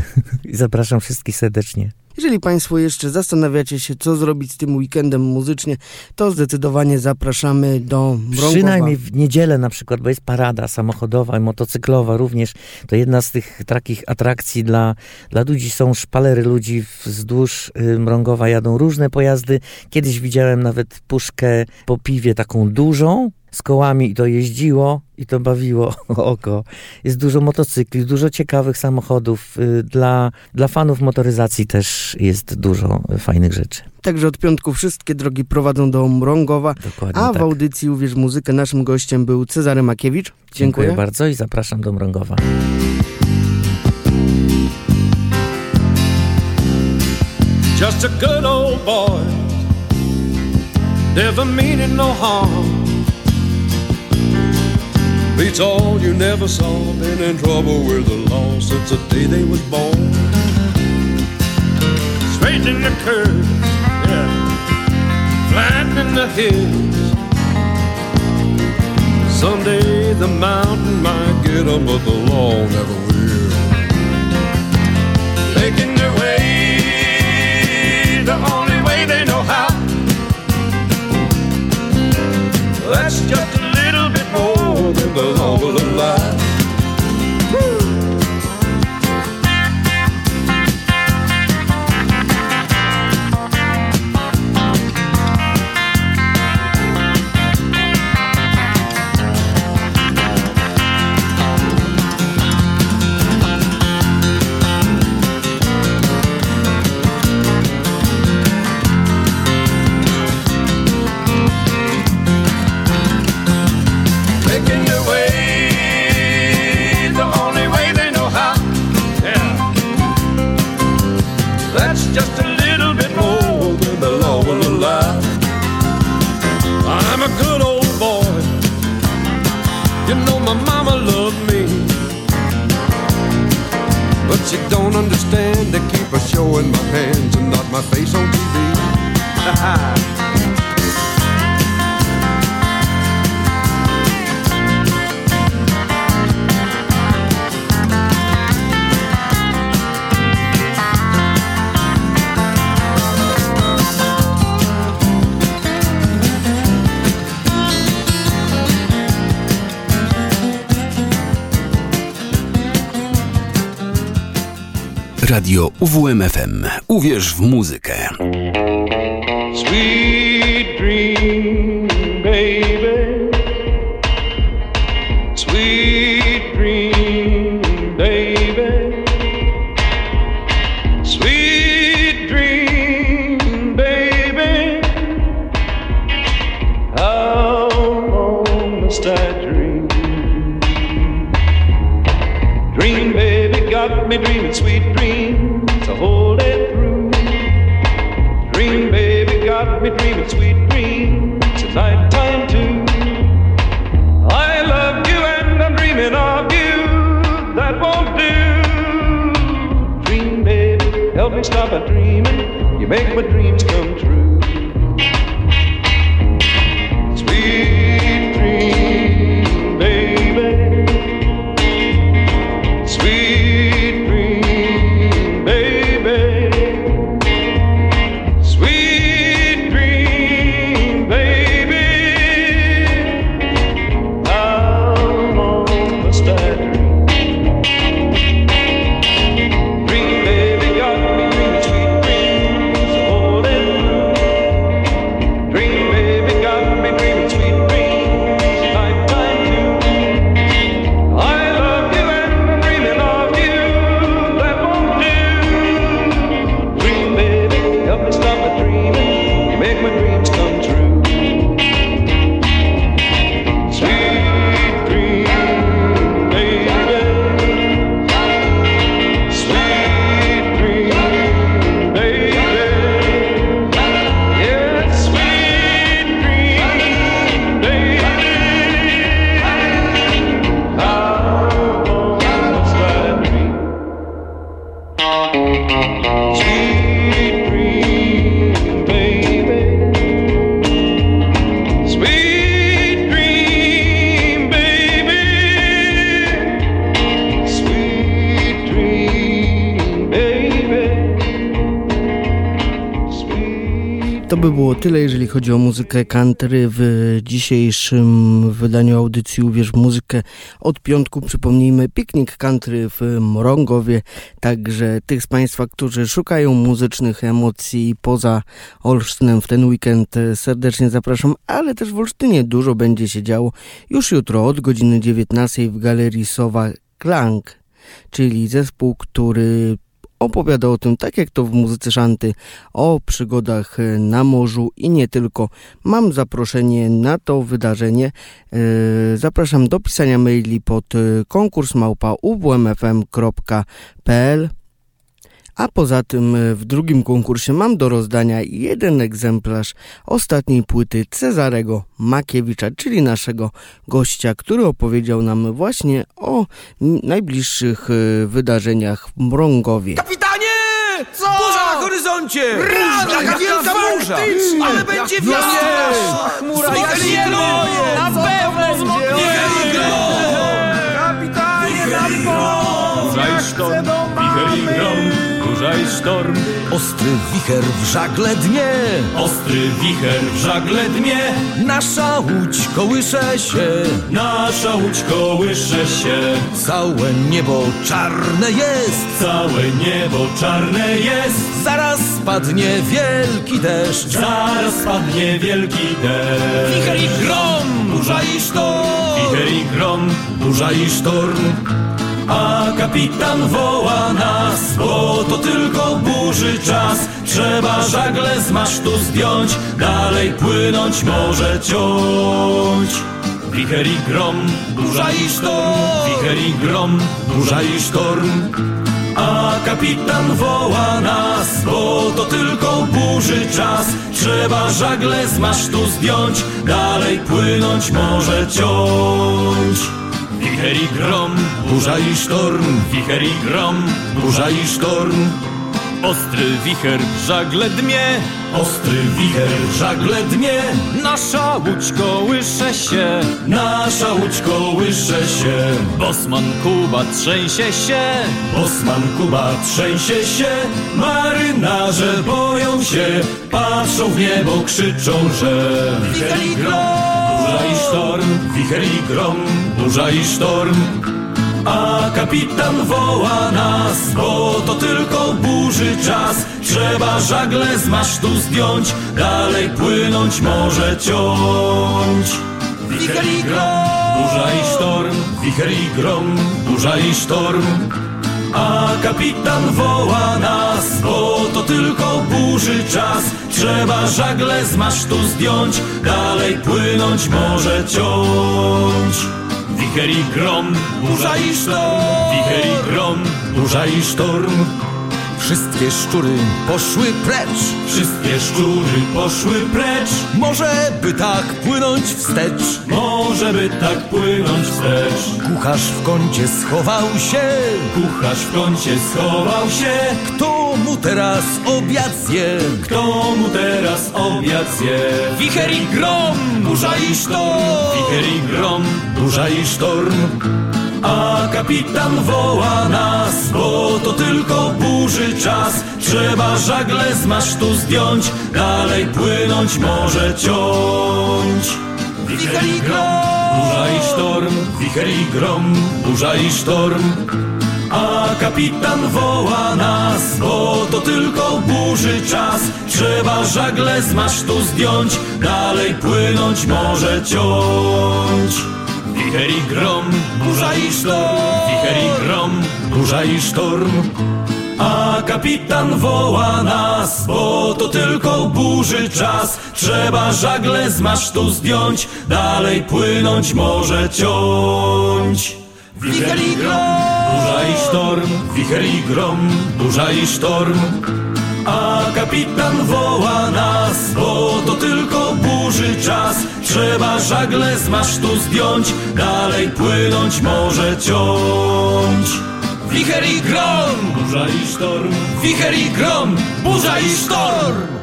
F: zapraszam wszystkich serdecznie.
A: Jeżeli Państwo jeszcze zastanawiacie się, co zrobić z tym weekendem muzycznie, to zdecydowanie zapraszamy do Mrągowa.
F: Przynajmniej w niedzielę na przykład, bo jest parada samochodowa i motocyklowa również. To jedna z tych takich atrakcji dla, dla ludzi. Są szpalery ludzi wzdłuż y, Mrągowa, jadą różne pojazdy. Kiedyś widziałem nawet puszkę po piwie taką dużą, z kołami i to jeździło i to bawiło oko. Jest dużo motocykli, dużo ciekawych samochodów. Y, dla, dla fanów motoryzacji też jest dużo fajnych rzeczy.
A: Także od piątku wszystkie drogi prowadzą do Mrągowa,
F: Dokładnie
A: a w
F: tak.
A: audycji Uwierz Muzykę naszym gościem był Cezary Makiewicz.
F: Dziękuję
A: Dziękuję.
F: bardzo i zapraszam do Mrągowa.
N: Just a good old boy, never meaning no harm. Beats all you never saw, been in trouble with the law since the day they was born. Straightening the curves, yeah, flattening the hills. Someday the mountain might get 'em, but the law never will. Making their way the love You know my mama loved me. But she don't understand. They keep her showing my hands and not my face on TV.
O: Radio UWMFM. Uwierz w muzykę.
N: Sweet You make my dreams
A: tyle, jeżeli chodzi o muzykę country w dzisiejszym wydaniu audycji Uwierz Muzykę. Od piątku przypomnijmy piknik country w Morągowie, także tych z Państwa, którzy szukają muzycznych emocji poza Olsztynem w ten weekend serdecznie zapraszam, ale też w Olsztynie dużo będzie się działo już jutro od godziny 19 w Galerii Sowa Klang, czyli zespół, który opowiada o tym, tak jak to w muzyce szanty, o przygodach e, na morzu i nie tylko. Mam zaproszenie na to wydarzenie. E, zapraszam do pisania maili pod e, konkurs małpa a poza tym e, w drugim konkursie mam do rozdania jeden egzemplarz ostatniej płyty Cezarego Makiewicza, czyli naszego gościa, który opowiedział nam właśnie o najbliższych e, wydarzeniach w Mrągowie.
P: Kapitanie! Co? Burza na horyzoncie! Jaka wielka burza! Ale będzie wiosna!
Q: Chmura
P: Wielu! Na pewno zmoknie!
Q: Kapitanie,
R: sztorm, wicher i grom burza i sztorm
P: Ostry wicher w żagle dnie.
R: Ostry wicher w żagle dnie.
P: Nasza łódź kołysze się.
R: Nasza łódź kołysze się.
P: Całe niebo czarne jest.
R: Całe niebo czarne jest.
P: Zaraz spadnie wielki deszcz.
R: Zaraz spadnie wielki deszcz.
P: Wicher i grom, burza i sztorm.
R: Wicher i grom, burza i sztorm a kapitan woła nas, bo to tylko burzy czas. Trzeba żagle z masztu zdjąć, dalej płynąć może ciąć. Wicher i grom, burza i sztorm, wicher i grom, burza i sztorm. A kapitan woła nas, bo to tylko burzy czas. Trzeba żagle z masztu zdjąć, dalej płynąć może ciąć. Wicher i grom, burza i sztorm, wicher i grom, burza i sztorm. Ostry wicher w żagle dmie, ostry wicher w żagle dmie. Nasza łódź kołysze się, nasza łódź kołysze się. Bosman Kuba trzęsie się, Bosman Kuba trzęsie się. Marynarze boją się, patrzą w niebo, krzyczą, że wicher i grom. Burza i sztorm, wicher i grom, burza i sztorm. A kapitan woła nas, bo to tylko burzy czas. Trzeba żagle z masztu zdjąć, dalej płynąć może ciąć. Wicher i grom, burza i sztorm, wicher i grom, burza i sztorm. A kapitan woła nas, bo to tylko burzy czas. Trzeba żagle z masztu zdjąć, dalej płynąć może ciąć. Wicher i grom, burza i sztorm, wicher i grom, burza i sztorm.
P: Wszystkie szczury poszły precz.
R: Wszystkie szczury poszły precz.
P: Może by tak płynąć wstecz.
R: Może by tak płynąć wstecz.
P: Kucharz w kącie schował się.
R: Kucharz w kącie schował się.
P: Kto mu teraz obiad zje?
R: Kto mu teraz obiad zje?
P: Wicher i grom, burza i sztorm.
R: Wicher i grom, burza i sztorm. A kapitan woła nas, bo to tylko burzy czas. Trzeba żagle z masztu zdjąć, dalej płynąć może ciąć. Wicher i grom, burza i sztorm, wicher i grom, burza i sztorm. A kapitan woła nas, bo to tylko burzy czas. Trzeba żagle z masztu zdjąć, dalej płynąć może ciąć. Wicher i grom, burza i sztorm, wicher i grom, burza i sztorm. A kapitan woła nas, bo to tylko burzy czas. Trzeba żagle z masztu zdjąć, dalej płynąć może ciąć. Wicher i grom, burza i sztorm, wicher i grom, burza i sztorm. A kapitan woła nas, bo to tylko burzy czas. Trzeba żagle z masztu zdjąć, dalej płynąć może ciąć. Wicher i grom, burza i sztorm, wicher i grom, burza i sztorm.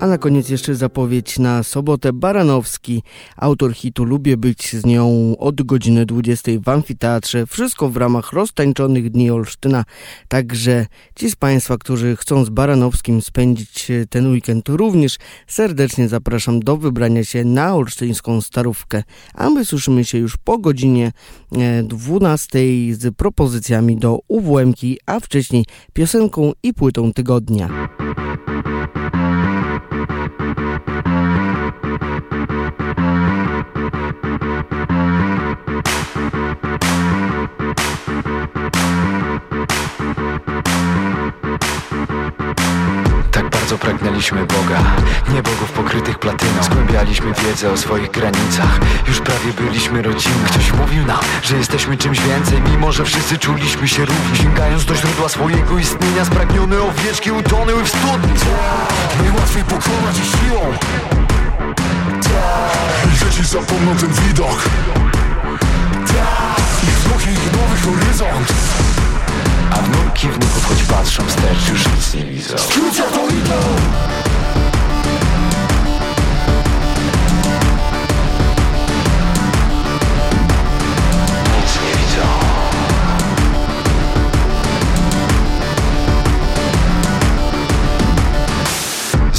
A: A na koniec jeszcze zapowiedź na sobotę Baranowski, autor hitu Lubię być z nią od godziny 20 w amfiteatrze. Wszystko w ramach roztańczonych dni Olsztyna. Także ci z Państwa, którzy chcą z Baranowskim spędzić ten weekend również serdecznie zapraszam do wybrania się na olsztyńską starówkę. A my słyszymy się już po godzinie 12 e, z propozycjami do UWM-ki, a wcześniej piosenką i płytą tygodnia.
S: Pragnęliśmy Boga, nie bogów pokrytych platyną. Zgłębialiśmy wiedzę o swoich granicach, już prawie byliśmy rodziną. Ktoś mówił nam, że jesteśmy czymś więcej, mimo że wszyscy czuliśmy się równi. Sięgając do źródła swojego istnienia, spragnione owieczki utonęły w studni.
T: Najłatwiej pokonać ich siłą. I dzieci zapomną ten widok. Ich wzrok ich nowy horyzont
S: A wnuki wnuków choć patrzą wstecz już nic nie widzą.
T: Skrócia to idą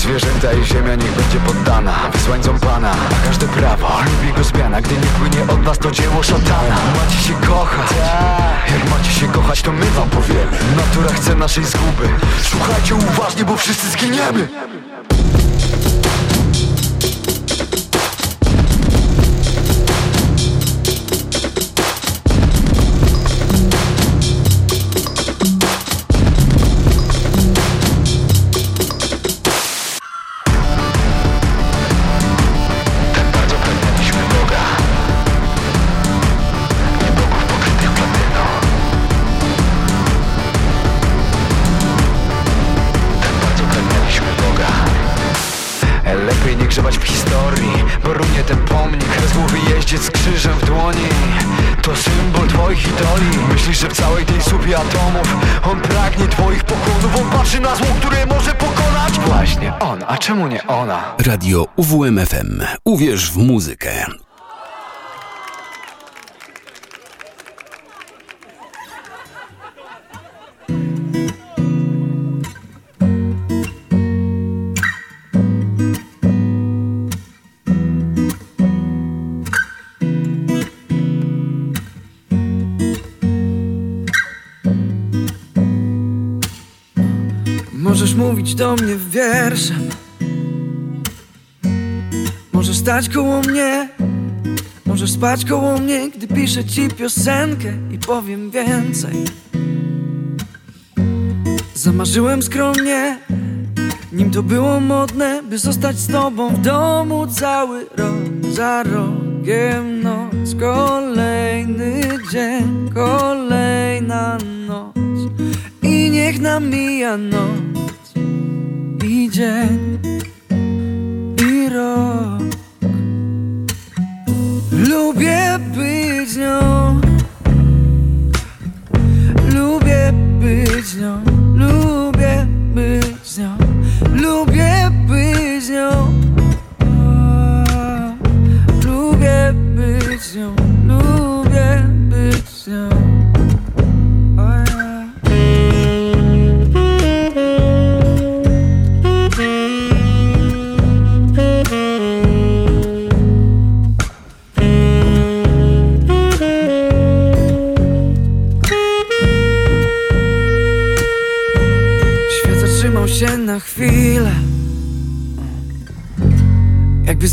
S: Zwierzęta i ziemia niech będzie poddana Wysłańcom Pana, a każde prawo Lubi go zmiana, gdy nie płynie od was to dzieło szatana. Macie się kochać Jak macie się kochać to my wam powiemy. Natura chce naszej zguby. Słuchajcie uważnie, bo wszyscy zginiemy Grzebać w historii Bo runie ten pomnik Z głowy jeździec z krzyżem w dłoni To symbol twoich idoli Myślisz, że w całej tej supie atomów On pragnie twoich pokonów On patrzy na zło, które może pokonać Właśnie on, a czemu nie ona?
L: Radio UWMFM. Uwierz w muzykę.
U: Możesz mówić do mnie wierszem. Możesz stać koło mnie. Możesz spać koło mnie Gdy piszę ci piosenkę I powiem więcej. Zamarzyłem skromnie. Nim to było modne By zostać z tobą w domu Cały rok za rogiem. Noc Kolejny dzień Kolejna noc. I niech nam mija noc I dzień I rok. Lubię być nią. Lubię być nią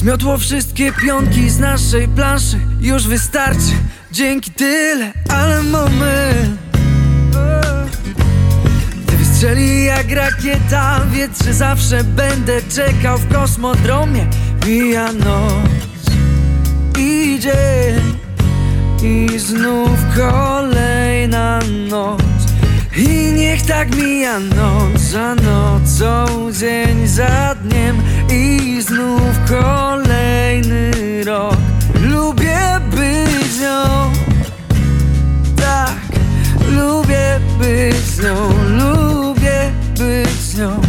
U: zmiotło wszystkie pionki z naszej planszy. Już wystarczy, dzięki tyle, ale moment Gdy wystrzeli jak rakieta Wiedz, że zawsze będę czekał w kosmodromie. Mija noc i dzień I znów kolejna noc. I niech tak mija noc za nocą, dzień za dniem I znów kolejny rok. Lubię być nią. Tak, lubię być nią. Lubię być nią